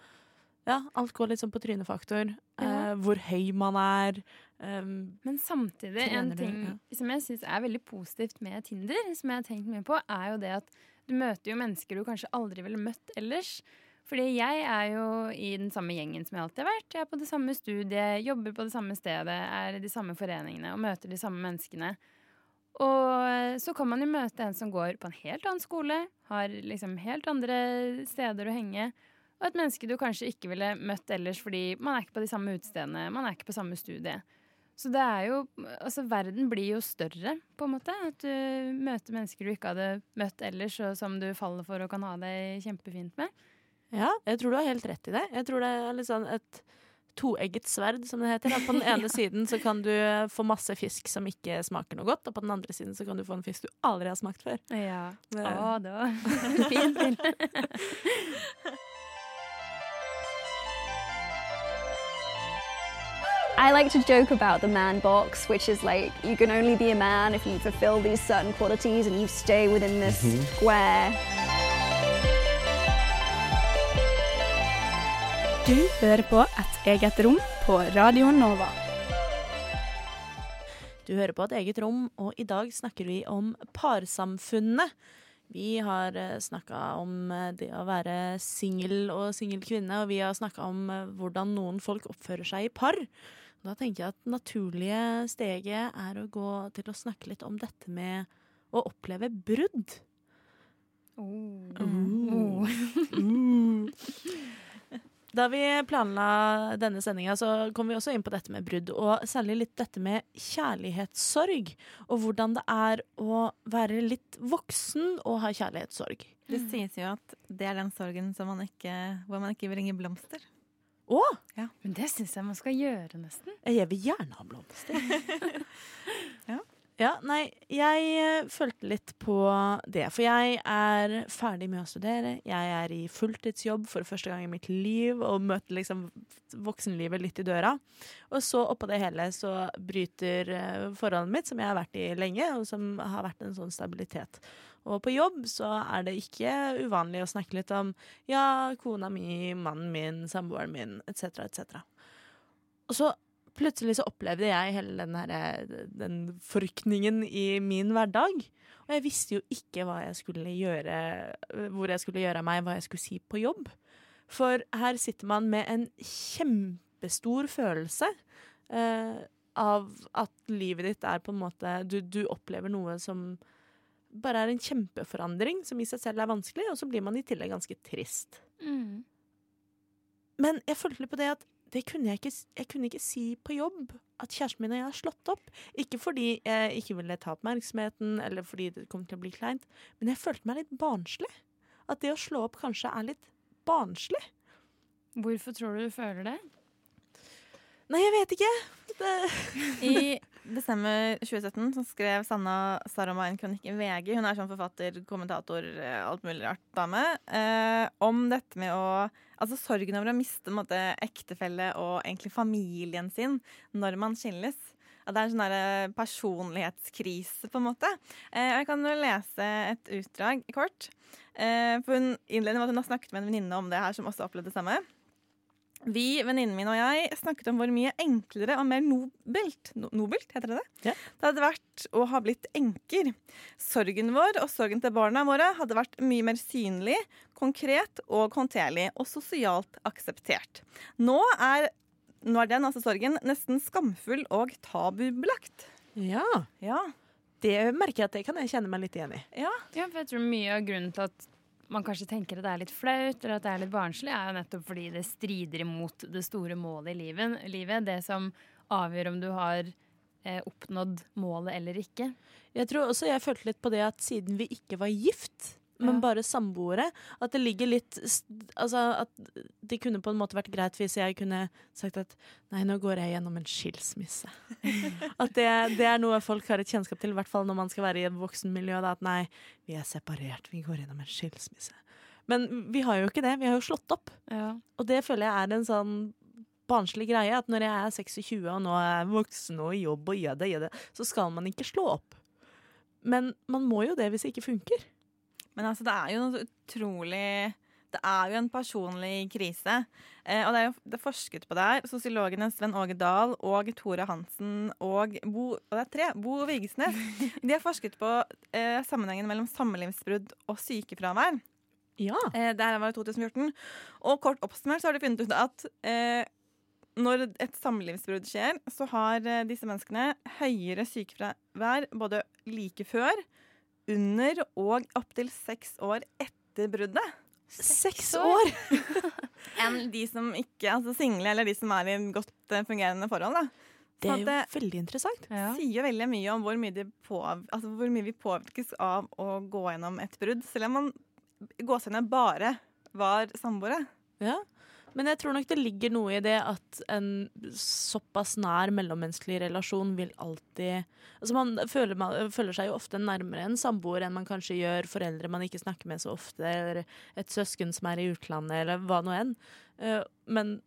Ja, alt går litt sånn på trynefaktor. Ja. Eh, hvor høy man er. Um, Men samtidig, en ting du, ja. som jeg syns er veldig positivt med Tinder, som jeg har tenkt mye på, er jo det at du møter jo mennesker du kanskje aldri ville møtt ellers. Fordi jeg er jo i den samme gjengen som jeg alltid har vært. Jeg er på det samme studiet, jobber på det samme stedet, er i de samme foreningene og møter de samme menneskene. Og så kan man jo møte en som går på en helt annen skole, har liksom helt andre steder å henge. Og et menneske du kanskje ikke ville møtt ellers fordi man er ikke på de samme utestedene, man er ikke på samme studie. Så det er jo Altså, verden blir jo større, på en måte. At du møter mennesker du ikke hadde møtt ellers, og som du faller for og kan ha det kjempefint med. Ja, jeg tror du har helt rett i det. Jeg tror det er litt sånn et toegget sverd, som det heter. At på den ene siden så kan du få masse fisk som ikke smaker noe godt, og på den andre siden så kan du få en fisk du aldri har smakt før. Ja. Det- Å, det var fint bilde. I like to joke about the man box, which is like you can only be a man if you fulfill these certain qualities and you stay within this Mhm. square. Du hører på Et eget rom på Radio Nova. Du hører på et eget rom, og i dag snakker vi om parsamfunnet. Vi har snakka om eh, det å være singel og singel kvinne, og vi har snakka om eh, hvordan noen folk oppfører seg i par. Da tenker jeg at det naturlige steget er å gå til å snakke litt om dette med å oppleve brudd. Oh. Uh. Da vi planla denne sendinga, så kom vi også inn på dette med brudd, og særlig litt dette med kjærlighetssorg. Og hvordan det er å være litt voksen og ha kjærlighetssorg. Det sies jo at det er den sorgen som man ikke, hvor man ikke bringer blomster. Å! Men det syns jeg man skal gjøre, nesten. Jeg vil gjerne ha blomster. ja. Nei, jeg eh, følte litt på det. For jeg er ferdig med å studere. Jeg er i fulltidsjobb for første gang i mitt liv og møter liksom voksenlivet litt i døra. Og så oppå det hele så bryter eh, forholdet mitt, som jeg har vært i lenge, og som har vært en sånn stabilitet. Og på jobb så er det ikke uvanlig å snakke litt om ja, kona mi, mannen min, samboeren min, etc., etc. Og så plutselig så opplevde jeg hele den, her, den forrykningen i min hverdag. Og jeg visste jo ikke hva jeg skulle gjøre, hvor jeg skulle gjøre av meg, hva jeg skulle si på jobb. For her sitter man med en kjempestor følelse eh, av at livet ditt er på en måte du, du opplever noe som bare er en kjempeforandring, som i seg selv er vanskelig, og så blir man i tillegg ganske trist. Mm. Men jeg følte på det at det kunne jeg, ikke, jeg kunne ikke si på jobb at kjæresten min og jeg har slått opp. Ikke fordi jeg ikke ville ta oppmerksomheten, eller fordi det kom til å bli kleint, men jeg følte meg litt barnslig. At det å slå opp kanskje er litt barnslig. Hvorfor tror du du føler det? Nei, jeg vet ikke. Det... I desember 2017 så skrev Sanna Saroma en kronikk i VG. Hun er sånn forfatter, kommentator, eh, alt mulig rart dame. Eh, om dette med å Altså sorgen over å miste måte, ektefelle og egentlig familien sin når man skilles. At det er en sånn der personlighetskrise, på en måte. Eh, jeg kan jo lese et utdrag kort. Eh, for hun innleder med at hun har snakket med en venninne om det her, som også opplevde det samme. Vi, venninnen min og jeg, snakket om hvor mye enklere og mer nobelt no, Nobelt, heter det det? Det hadde vært å ha blitt enker. Sorgen vår og sorgen til barna våre hadde vært mye mer synlig, konkret og håndterlig, og sosialt akseptert. Nå er, nå er den, altså sorgen, nesten skamfull og tabubelagt. Ja. Ja. Det merker jeg at det kan jeg kjenne meg litt igjen i. Ja. Ja, for jeg tror mye av grunnen til at man kanskje tenker at det er litt flaut eller at det er litt barnslig, er jo nettopp fordi det strider imot det store målet i livet. livet det som avgjør om du har eh, oppnådd målet eller ikke. Jeg tror også jeg følte litt på det at siden vi ikke var gift, men bare samboere, at det ligger litt Altså at det kunne på en måte vært greit hvis jeg kunne sagt at nei, nå går jeg gjennom en skilsmisse. at det, det er noe folk har et kjennskap til, i hvert fall når man skal være i et voksenmiljø. Da, at nei, vi er separert, vi går gjennom en skilsmisse. Men vi har jo ikke det, vi har jo slått opp. Og det føler jeg er en sånn barnslig greie, at når jeg er 26 og nå er jeg voksen og i jobb og gjør det, gjør det, så skal man ikke slå opp. Men man må jo det hvis det ikke funker. Men altså, det er jo noe utrolig Det er jo en personlig krise. Eh, og det er jo det er forsket på det her. Sosiologene Sven Åge Dahl og Tore Hansen og Bo Og det er tre. Bo Vigesnes. De har forsket på eh, sammenhengen mellom samlivsbrudd og sykefravær. Ja. Eh, det her var i 2014. Og kort oppsummert så har de funnet ut at eh, når et samlivsbrudd skjer, så har eh, disse menneskene høyere sykefravær både like før, under og opptil seks år etter bruddet. Seks år? Enn de som ikke altså single, eller de som er i godt eh, fungerende forhold. da. Det er jo det veldig interessant. Det sier veldig mye om hvor mye, de på, altså hvor mye vi påvirkes av å gå gjennom et brudd, selv om man gåsehudene bare var samboere. Ja. Men jeg tror nok det ligger noe i det at en såpass nær mellommenneskelig relasjon vil alltid Altså Man føler, man føler seg jo ofte nærmere en samboer enn man kanskje gjør foreldre man ikke snakker med så ofte, eller et søsken som er i utlandet, eller hva nå enn. Eh, Men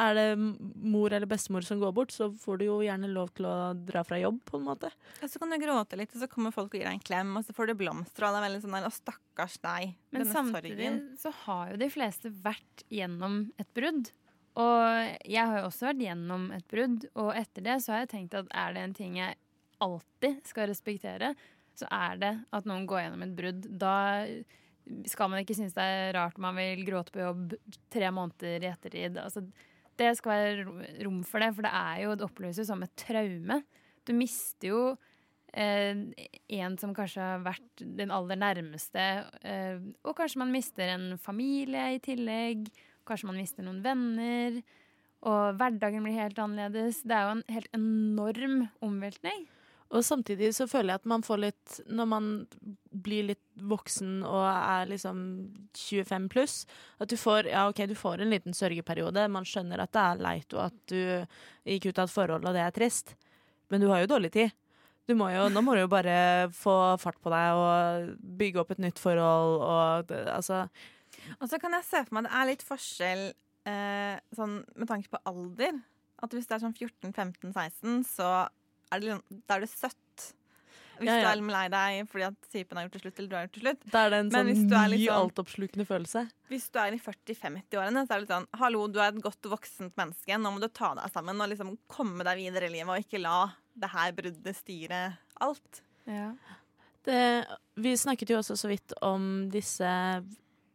er det mor eller bestemor som går bort, så får du jo gjerne lov til å dra fra jobb, på en måte. Ja, så kan du gråte litt, og så kommer folk og gir deg en klem, og så får du blomster, og det er veldig sånn der, å stakkars deg. Men denne samtidig sorgen. så har jo de fleste vært gjennom et brudd. Og jeg har jo også vært gjennom et brudd, og etter det så har jeg tenkt at er det en ting jeg alltid skal respektere, så er det at noen går gjennom et brudd. Da skal man ikke synes det er rart man vil gråte på jobb tre måneder i ettertid. Altså, det skal være rom for det, for det er jo, det oppleves som et traume. Du mister jo eh, en som kanskje har vært den aller nærmeste, eh, og kanskje man mister en familie i tillegg. Kanskje man mister noen venner. Og hverdagen blir helt annerledes. Det er jo en helt enorm omveltning. Og samtidig så føler jeg at man får litt Når man blir litt voksen og er liksom 25 pluss, at du får Ja, OK, du får en liten sørgeperiode. Man skjønner at det er leit, og at du gikk ut av et forhold, og det er trist. Men du har jo dårlig tid. Du må jo, nå må du jo bare få fart på deg og bygge opp et nytt forhold og altså Og så kan jeg se for meg det er litt forskjell eh, sånn, med tanke på alder. At hvis det er sånn 14-15-16, så er det, da er det søtt. Hvis Ja, ja. du er lei deg fordi at typen har gjort det slutt, eller du har gjort det slutt. Da er det en Men sånn ny, sånn- altoppslukende følelse. Hvis du er i 40-50-årene, så er det litt sånn Hallo, du er et godt voksent menneske. Nå må du ta deg sammen og liksom komme deg videre i livet, og ikke la det her bruddet styre alt. Det, vi snakket jo også så vidt om disse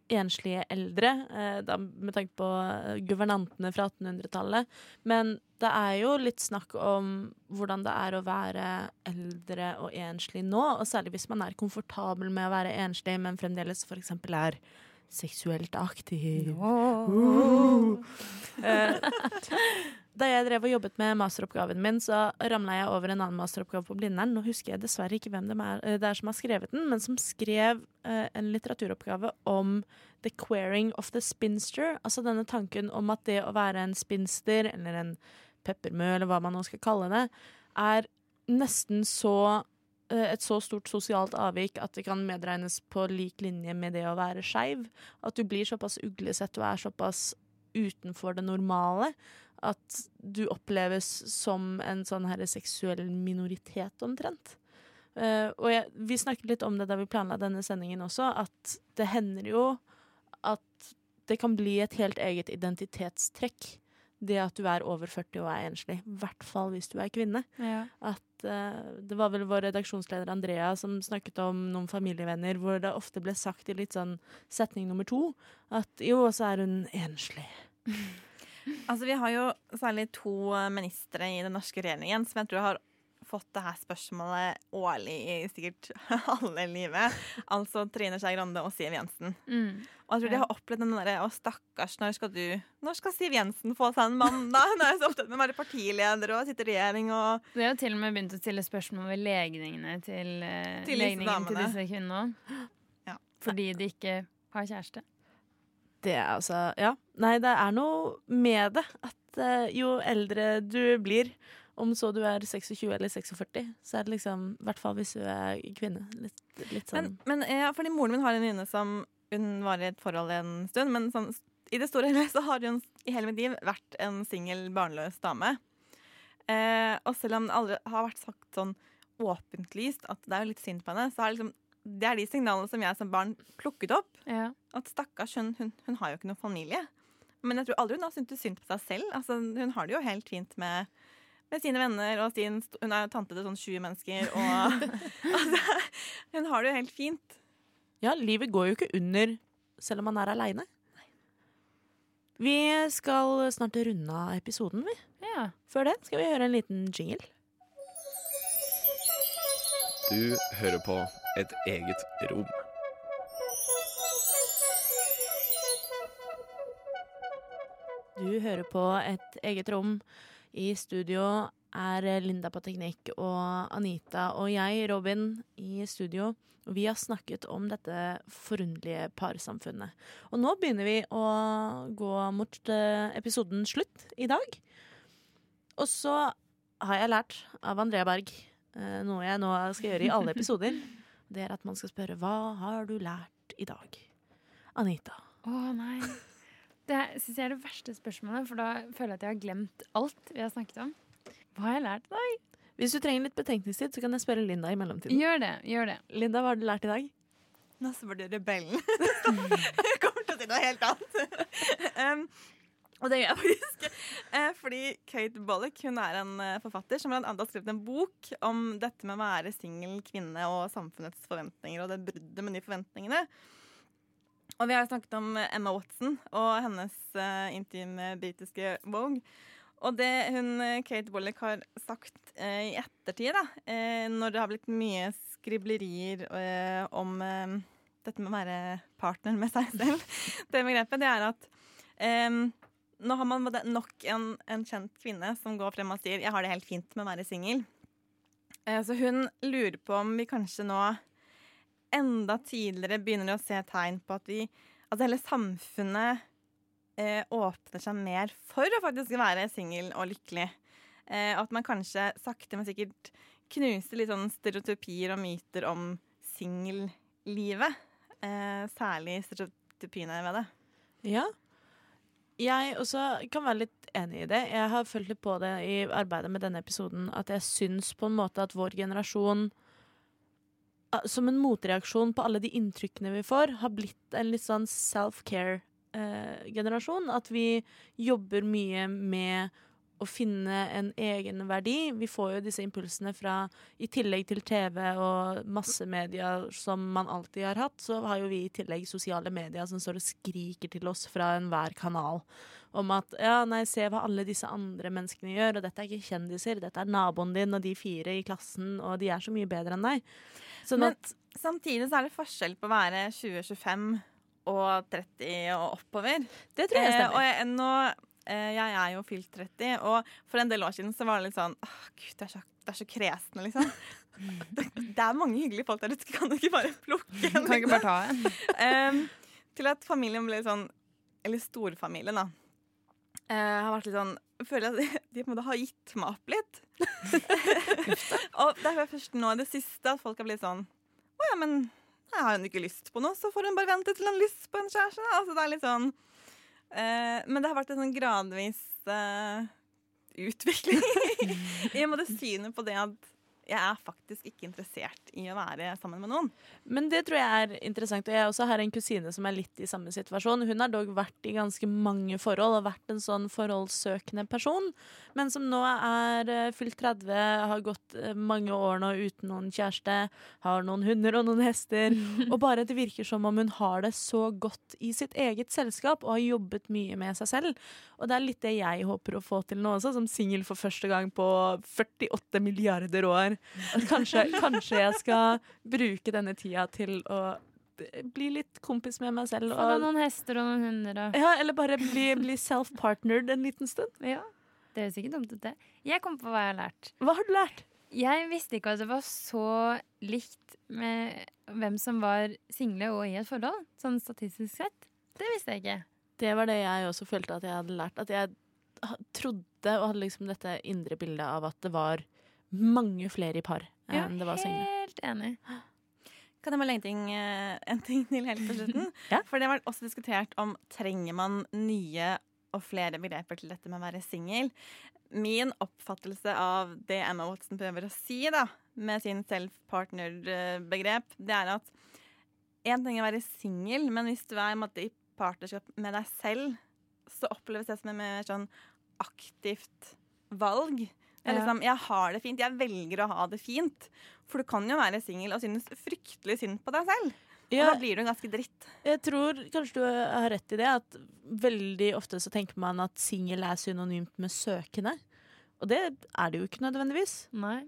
enslige eldre, eh, da, med tanke på eh, guvernantene fra 1800-tallet. Men det er jo litt snakk om hvordan det er å være eldre og enslig nå. Og særlig hvis man er komfortabel med å være enslig, men fremdeles f.eks. er seksuelt aktiv. Uh. Eh, da jeg drev og jobbet med masteroppgaven min, så ramla jeg over en annen masteroppgave på Blindern. Nå husker jeg dessverre ikke hvem det er, eh, det er som har skrevet den, men som skrev uh, en litteraturoppgave om the queering of the spinster. Altså denne tanken om at det å være en spinster, eller en peppermø, eller hva man nå skal kalle det, er nesten så eh, et så stort sosialt avvik at det kan medregnes på lik linje med det å være skeiv. At du blir såpass uglesett og er såpass utenfor det normale at du oppleves som en sånn her seksuell minoritet, omtrent. Uh, og jeg, vi snakket litt om det da vi planla denne sendingen også, at det hender jo at det kan bli et helt eget identitetstrekk. Det at du er over 40 og er enslig. I hvert fall hvis du er kvinne. Ja. At uh, Det var vel vår redaksjonsleder Andrea som snakket om noen familievenner hvor det ofte ble sagt i litt sånn setning nummer to at jo, så er hun enslig. Altså, vi har jo særlig to eh, ministre i den norske regjeringen som jeg tror har fått det her spørsmålet årlig i sikkert alle livet. Altså Trine Skei Grande og Siv Jensen. Mm. Og jeg tror de har opplevd den derre Å, stakkars, når skal du Når skal Siv Jensen få seg en mann, da? Hun er jo så opptatt med å være partileder og sitte i regjering og Det har jo til og med begynt å stille spørsmål ved legningene til, eh, Til legningen til damene. disse kvinnene. Ja. Fordi de ikke har kjæreste. Det er altså Ja. Nei, det er noe med det at eh, jo eldre du blir, om så du er 26 eller 46, så er det liksom I hvert fall hvis du er kvinne. Litt, litt sånn Men, men ja, fordi moren min har en venninne som Hun var i et forhold en stund, men sånn, i det store og hele så har hun i hele mitt liv vært en singel, barnløs dame. Eh, og selv om det aldri har vært sagt sånn åpentlyst at det er jo litt synd på henne, så er det liksom det er de signalene som jeg som barn plukket opp. At stakkars, hun, hun, hun har jo ikke noen familie. Men jeg tror aldri hun har syntes synd på seg selv. Altså, hun har det jo helt fint med, med sine venner, og sin, hun er tante til sånn 20 mennesker. Og altså, hun har det jo helt fint. Ja, livet går jo ikke under selv om man er aleine. Vi skal snart runde av episoden, vi. Før det skal vi høre en liten jingle. Du hører på Et eget rom. Du hører på et eget rom. I studio er Linda på teknikk og Anita og jeg, Robin, i studio. Vi har snakket om dette forunderlige parsamfunnet. Og nå begynner vi å gå mot episoden slutt i dag. Og så har jeg lært av Andrea Berg, eh, noe jeg nå skal gjøre i alle episoder. Det er at man skal spørre hva har du lært i dag? Anita. Å nei. Det syns jeg er det verste spørsmålet, for da føler jeg at jeg har glemt alt vi har snakket om. Hva har jeg lært i dag? Hvis du trenger litt betenkningstid, så kan jeg spørre Linda i mellomtiden. Gjør det. gjør det. Linda, hva har du lært i dag? Nå så var du rebellen. jeg kommer til å si noe helt annet. um, og det gjør jeg faktisk. Eh, fordi Kate Bollock hun er en eh, forfatter som blant annet har skrevet en bok om dette med å være singel kvinne og samfunnets forventninger og det bruddet med de forventningene. Og vi har snakket om Emma Watson og hennes uh, intime britiske Vogue. Og det hun eh, Kate Wollick har sagt eh, i ettertid, da, eh, når det har blitt mye skriblerier eh, om eh, dette med å være partner med seg selv, det begrepet, det er at nå har man nok en, en, kjent kvinne som går frem og sier 'jeg har det helt fint med å være singel'. så hun lurer på om vi kanskje nå enda tidligere begynner å se tegn på at vi at hele samfunnet eh, åpner seg mer for å faktisk være singel og lykkelig. Eh, at man kanskje sakte, men sikkert knuser litt sånn stereotypier og myter om singellivet. Eh, særlig stereotypiene ved det. Ja. Jeg også kan være litt enig i det. Jeg har følt litt på det i arbeidet med denne episoden at jeg syns på en måte at vår generasjon som en motreaksjon på alle de inntrykkene vi får, har blitt en litt sånn self-care-generasjon. At vi jobber mye med å finne en egen verdi. Vi får jo disse impulsene fra I tillegg til TV og massemedia som man alltid har hatt, så har jo vi i tillegg sosiale medier som står og skriker til oss fra enhver kanal om at ja, nei, se hva alle disse andre menneskene gjør, og dette er ikke kjendiser, dette er naboen din og de fire i klassen, og de er så mye bedre enn deg. Sånn Men samtidig så er det forskjell på å være 20-25 og 30 og oppover. Det tror jeg stemmer. Eh, og jeg, nå, eh, jeg er jo fylt 30, og for en del år siden så var det litt sånn Åh, gud, det er så, det er så kresne, liksom. det, det er mange hyggelige folk der ute, kan du ikke bare plukke en? Kan ikke bare ta en? eh, til at familien ble sånn Eller storfamilien, da. Eh, har vært litt sånn føler jeg at de, på en måte har gitt meg opp litt. og det er først nå i det siste at folk har blitt sånn Å ja, men jeg har hun ikke lyst på noe, så får hun bare vente til hun har lyst på en kjæreste. Altså, det er litt sånn eh, Men det har vært en sånn gradvis eh, utvikling i måte synet på det at jeg er faktisk ikke interessert i å være sammen med noen. Men det tror jeg er interessant. Og jeg også har en kusine som er litt i samme situasjon. Hun har dog vært i ganske mange forhold og vært en sånn forholdssøkende person. Men som nå er eh, fylt 30, har gått eh, mange år nå uten noen kjæreste, har noen hunder og noen hester. og bare det virker som om hun har det så godt i sitt eget selskap og har jobbet mye med seg selv. Og det er litt det jeg håper å få til nå også, som singel for første gang på 48 milliarder år. At kanskje, kanskje jeg skal bruke denne tida til å bli litt kompis med meg selv. Deg noen hester og noen hunder og Ja, eller bare bli, bli self-partnered en liten stund. Ja, det høres ikke dumt ut, det. Jeg kom på hva jeg har lært. Hva har du lært? Jeg visste ikke at det var så likt med hvem som var single og i et forhold, sånn statistisk sett. Det visste jeg ikke. Det var det jeg også følte at jeg hadde lært. At jeg trodde og hadde liksom dette indre bildet av at det var mange flere i par enn det var single. helt enig. Kan jeg bare legge ting, eh, en ting til helt på slutten? ja? For det har vært også diskutert om trenger man nye og flere begreper til dette med å være singel. Min oppfattelse av det Emma Watson prøver å si da, med sin self-partner-begrep, det er at én ting er å være singel, men hvis du er måte, i partnerskap med deg selv, så oppleves det som et mer sånn aktivt valg. Er liksom, jeg har det fint, jeg velger å ha det fint. For du kan jo være singel og synes fryktelig synd på deg selv. Ja. Og da blir du ganske dritt. Jeg tror kanskje du har rett i det, at veldig ofte så tenker man at singel er synonymt med søkende. Og det er det jo ikke nødvendigvis. Nei.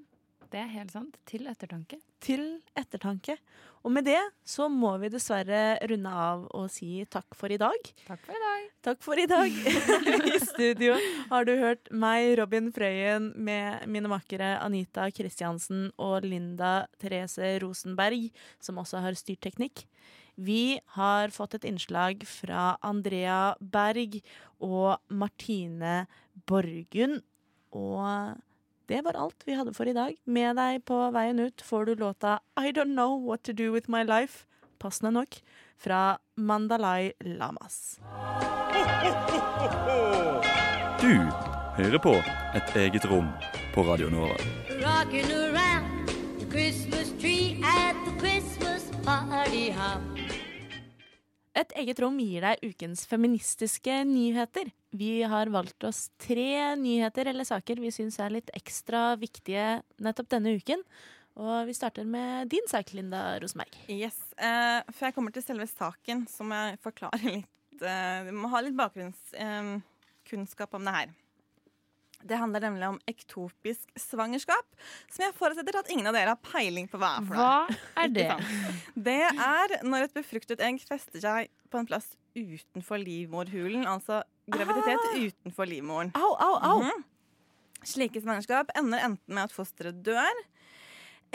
Det er helt sant. Til ettertanke. Til ettertanke. Og med det så må vi dessverre runde av og si takk for i dag. Takk for i dag. Takk for i dag. I studio har du hørt meg, Robin Frøyen, med mine makkere Anita Kristiansen og Linda Therese Rosenberg, som også har styrt teknikk. Vi har fått et innslag fra Andrea Berg og Martine Borgund. Og det var alt vi hadde for i dag. Med deg på veien ut får du låta I Don't Know What To Do With My Life, passende nok, fra Mandalay Lamas. Du hører på Et eget rom på Radio Nova. Rockin' around the Christmas tree at the Christmas party hop. Et eget rom gir deg ukens feministiske nyheter. Vi har valgt oss tre nyheter eller saker vi syns er litt ekstra viktige nettopp denne uken. Og vi starter med din sak, Linda Rosenberg. Yes. Eh, før jeg kommer til selve saken, så må jeg forklare litt eh, Vi må ha litt bakgrunnskunnskap om det her. Det handler nemlig om ektopisk svangerskap, som jeg forutsetter at ingen av dere har peiling på hva er. for Hva er det? Det er når et befruktet egg fester seg på en plass utenfor livmorhulen, altså graviditet Ah. utenfor livmoren. Au, au, au! Mhm. Slike svangerskap ender enten med at fosteret dør,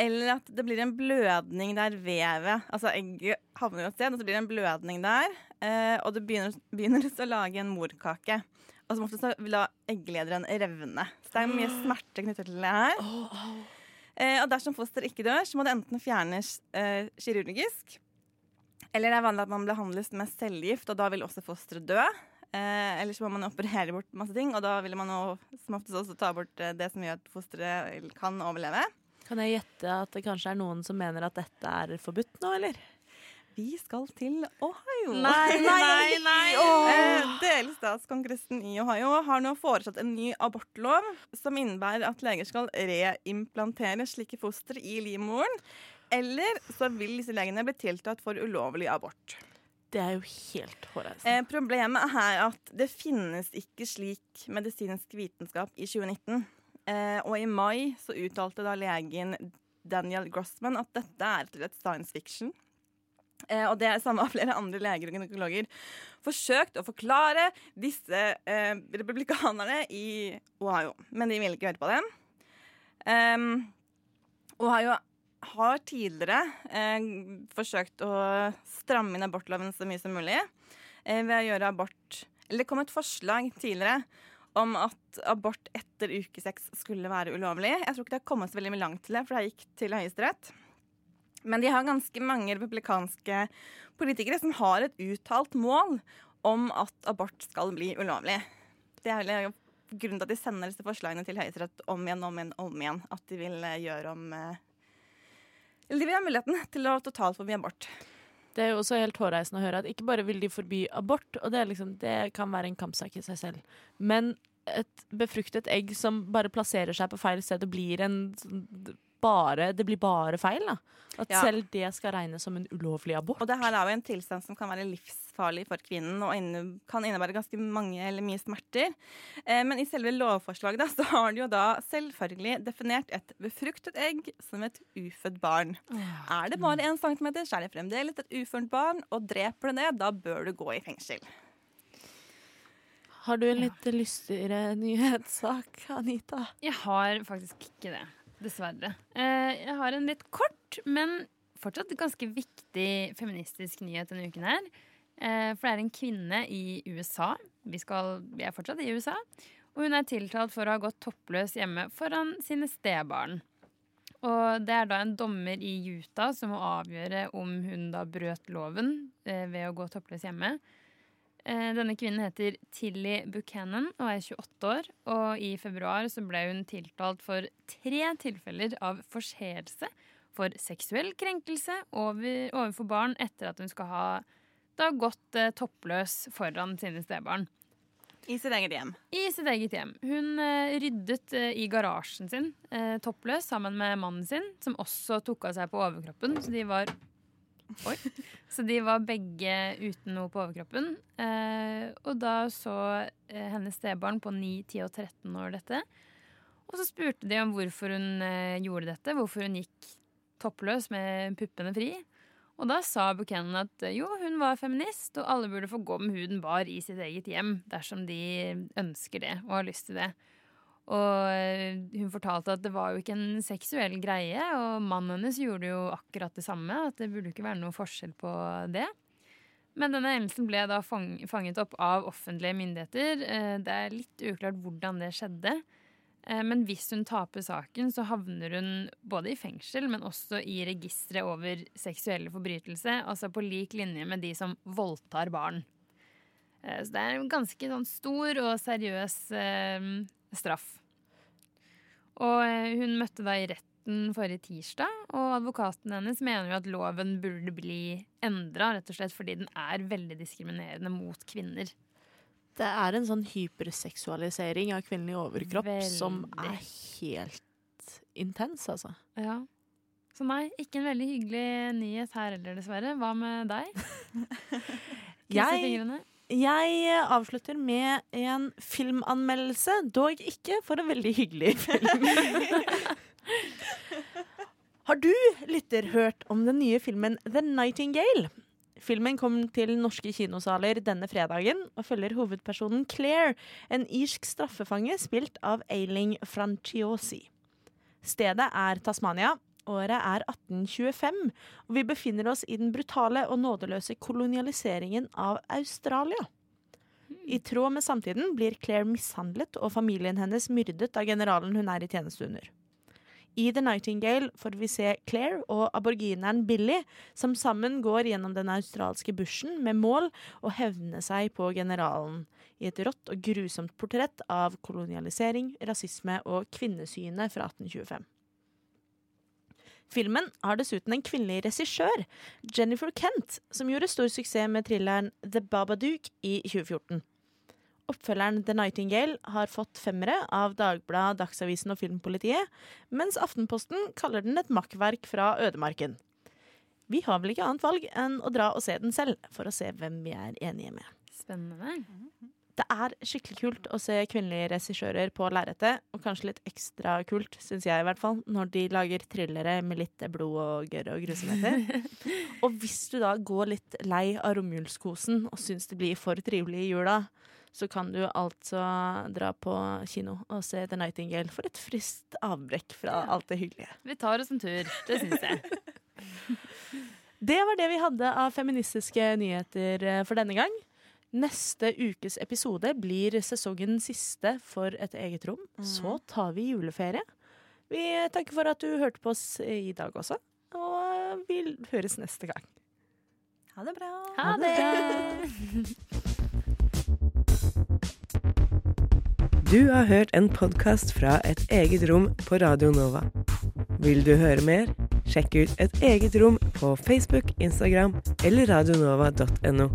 eller at det blir en blødning der vevet Altså egget havner et sted, og så blir det en blødning der. Eh, og det begynner, begynner å lage en morkake. Og som oftest vil da egglederen revne. Så det er mye smerte knyttet til det her. Eh, og dersom fosteret ikke dør, så må det enten fjernes eh, kirurgisk, eller det er vanlig at man behandles med cellegift, og da vil også fosteret dø. Eh, eller så må man operere bort masse ting, og da vil man også, som oftest også ta bort eh, det som gjør at fosteret kan overleve. Kan jeg gjette at det kanskje er noen som mener at dette er forbudt nå, eller? Vi skal til Ohio. Nei, nei, nei. Eh, Delstatskongressen i Ohio har nå foreslått en ny abortlov som innebærer at leger skal reimplantere slike foster i livmoren. Eller så vil disse legene bli tiltalt for ulovlig abort. Det er jo helt hårreisende. Eh, problemet er at det finnes ikke slik medisinsk vitenskap i 2019. Eh, og i mai så uttalte da legen Daniel Grossman at dette er til et science fiction. Eh, og det er samme av flere andre leger og gynekologer forsøkt å forklare disse eh, republikanerne i Ohio. Men de ville ikke høre på dem. Um, Ohio har tidligere eh, forsøkt å stramme inn abortloven så mye som mulig eh, ved å gjøre abort Eller det kom et forslag tidligere om at abort etter uke seks skulle være ulovlig. Jeg tror ikke det har kommet så veldig mye langt til det, for det gikk til Høyesterett. Men de har ganske mange republikanske politikere som har et uttalt mål om at abort skal bli ulovlig. Det er jo grunnen til at de sender disse forslagene til Høyesterett om igjen om igjen. om igjen. At de vil eh, gjøre om eh, Eller de vil ha muligheten til å totalforby abort. Det er jo også helt hårreisende å høre at ikke bare vil de forby abort, og det, liksom, det kan være en kampsak i seg selv, men et befruktet egg som bare plasserer seg på feil sted og blir en sånn bare, Det blir bare feil, da. At Ja. selv det skal regnes som en ulovlig abort. Og det her er jo en tilstand som kan være livsfarlig for kvinnen og inne, kan innebære ganske mange eller mye smerter. Eh, men i selve lovforslaget da, så har de jo da selvfølgelig definert et befruktet egg som et ufødt barn. Er det bare én centimeter, så er det fremdeles et ufødt barn, og dreper du det, da bør du gå i fengsel. Har du en litt lystigere nyhetssak, Anita? Jeg har faktisk ikke det. Dessverre. Eh, jeg har en litt kort, men fortsatt ganske viktig feministisk nyhet denne uken her. Eh, for det er en kvinne i USA. Vi, skal, vi er fortsatt i USA. Og hun er tiltalt for å ha gått toppløs hjemme foran sine stebarn. Og det er da en dommer i Utah som må avgjøre om hun da brøt loven eh, ved å gå toppløs hjemme. Eh, Denne kvinnen heter Tilly Buchanan og er 28 år. Og i februar så ble hun tiltalt for tre tilfeller av forseelse for seksuell krenkelse over, overfor barn etter at hun skal ha da gått eh, toppløs foran sine stebarn. I sitt eget hjem. I sitt eget hjem. Hun eh, ryddet eh, i garasjen sin eh, toppløs sammen med mannen sin, som også tok av seg på overkroppen. Så de var Oi. Så de var begge uten noe på overkroppen. Eh, og da så eh, hennes stebarn på 9, 10 og 13 år dette. Og så spurte de om hvorfor hun eh, gjorde dette, hvorfor hun gikk toppløs med puppene fri. Og da sa Buchanan at eh, jo, hun var feminist, og alle burde få gå med huden bar i sitt eget hjem dersom de ønsker det og har lyst til det. Og hun fortalte at det var jo ikke en seksuell greie, og mannen hennes gjorde jo akkurat det samme. At det burde ikke være noe forskjell på det. Men denne hendelsen ble da fanget opp av offentlige myndigheter. Eh, Det er litt uklart hvordan det skjedde. Eh, Men hvis hun taper saken, så havner hun både i fengsel, men også i registeret over seksuelle forbrytelser. Altså på lik linje med de som voldtar barn. Eh, Så det er en ganske sånn stor og seriøs straff. Og eh, hun møtte da i retten forrige tirsdag, og advokaten hennes mener jo at loven burde bli endra, rett og slett fordi den er veldig diskriminerende mot kvinner. Det er en sånn hyperseksualisering av kvinnelig overkropp som er helt intens, altså. Ja. Så nei, ikke en veldig hyggelig nyhet her heller, dessverre. Hva med deg? Jeg. Jeg avslutter med en filmanmeldelse, dog ikke for en veldig hyggelig film. Har du, lytter, hørt om den nye filmen The Nightingale? Filmen kom til norske kinosaler denne fredagen og følger hovedpersonen Claire, en irsk straffefange spilt av Eiling Franciosi. Stedet er Tasmania. Året er 1825, og vi befinner oss i den brutale og nådeløse kolonialiseringen av Australia. I tråd med samtiden blir Claire mishandlet og familien hennes myrdet av generalen hun er i tjeneste under. I The Nightingale får vi se Claire og aborgineren Billy, som sammen går gjennom den australske bushen med mål å hevne seg på generalen, i et rått og grusomt portrett av kolonialisering, rasisme og kvinnesynet fra 1825. Filmen har dessuten en kvinnelig regissør, Jennifer Kent, som gjorde stor suksess med thrilleren The Babadook i 2014. Oppfølgeren The Nightingale har fått femmere av Dagbladet, Dagsavisen og Filmpolitiet, mens Aftenposten kaller den et makkverk fra ødemarken. Vi har vel ikke annet valg enn å dra og se den selv, for å se hvem vi er enige med. Spennende. Det er skikkelig kult å se kvinnelige regissører på lerretet, og kanskje litt ekstra kult, syns jeg i hvert fall, når de lager thrillere med litt blod og gørr og grusomheter. og hvis du da går litt lei av romjulskosen og syns det blir for trivelig i jula, så kan du altså dra på kino og se The Nightingale for et friskt avbrekk fra alt det hyggelige. Vi tar oss en tur. Det syns jeg. Det var det vi hadde av feministiske nyheter eh, for denne gang. Neste ukes episode blir sesongen siste for Et eget rom. Så tar vi juleferie. Vi takker for at du hørte på oss i dag også, og vi høres neste gang. Ha det bra. Ha det! Du har hørt en podkast fra Et eget rom på Radio Nova. Vil du høre mer? Sjekk ut Et eget rom på Facebook, Instagram eller radionova.no.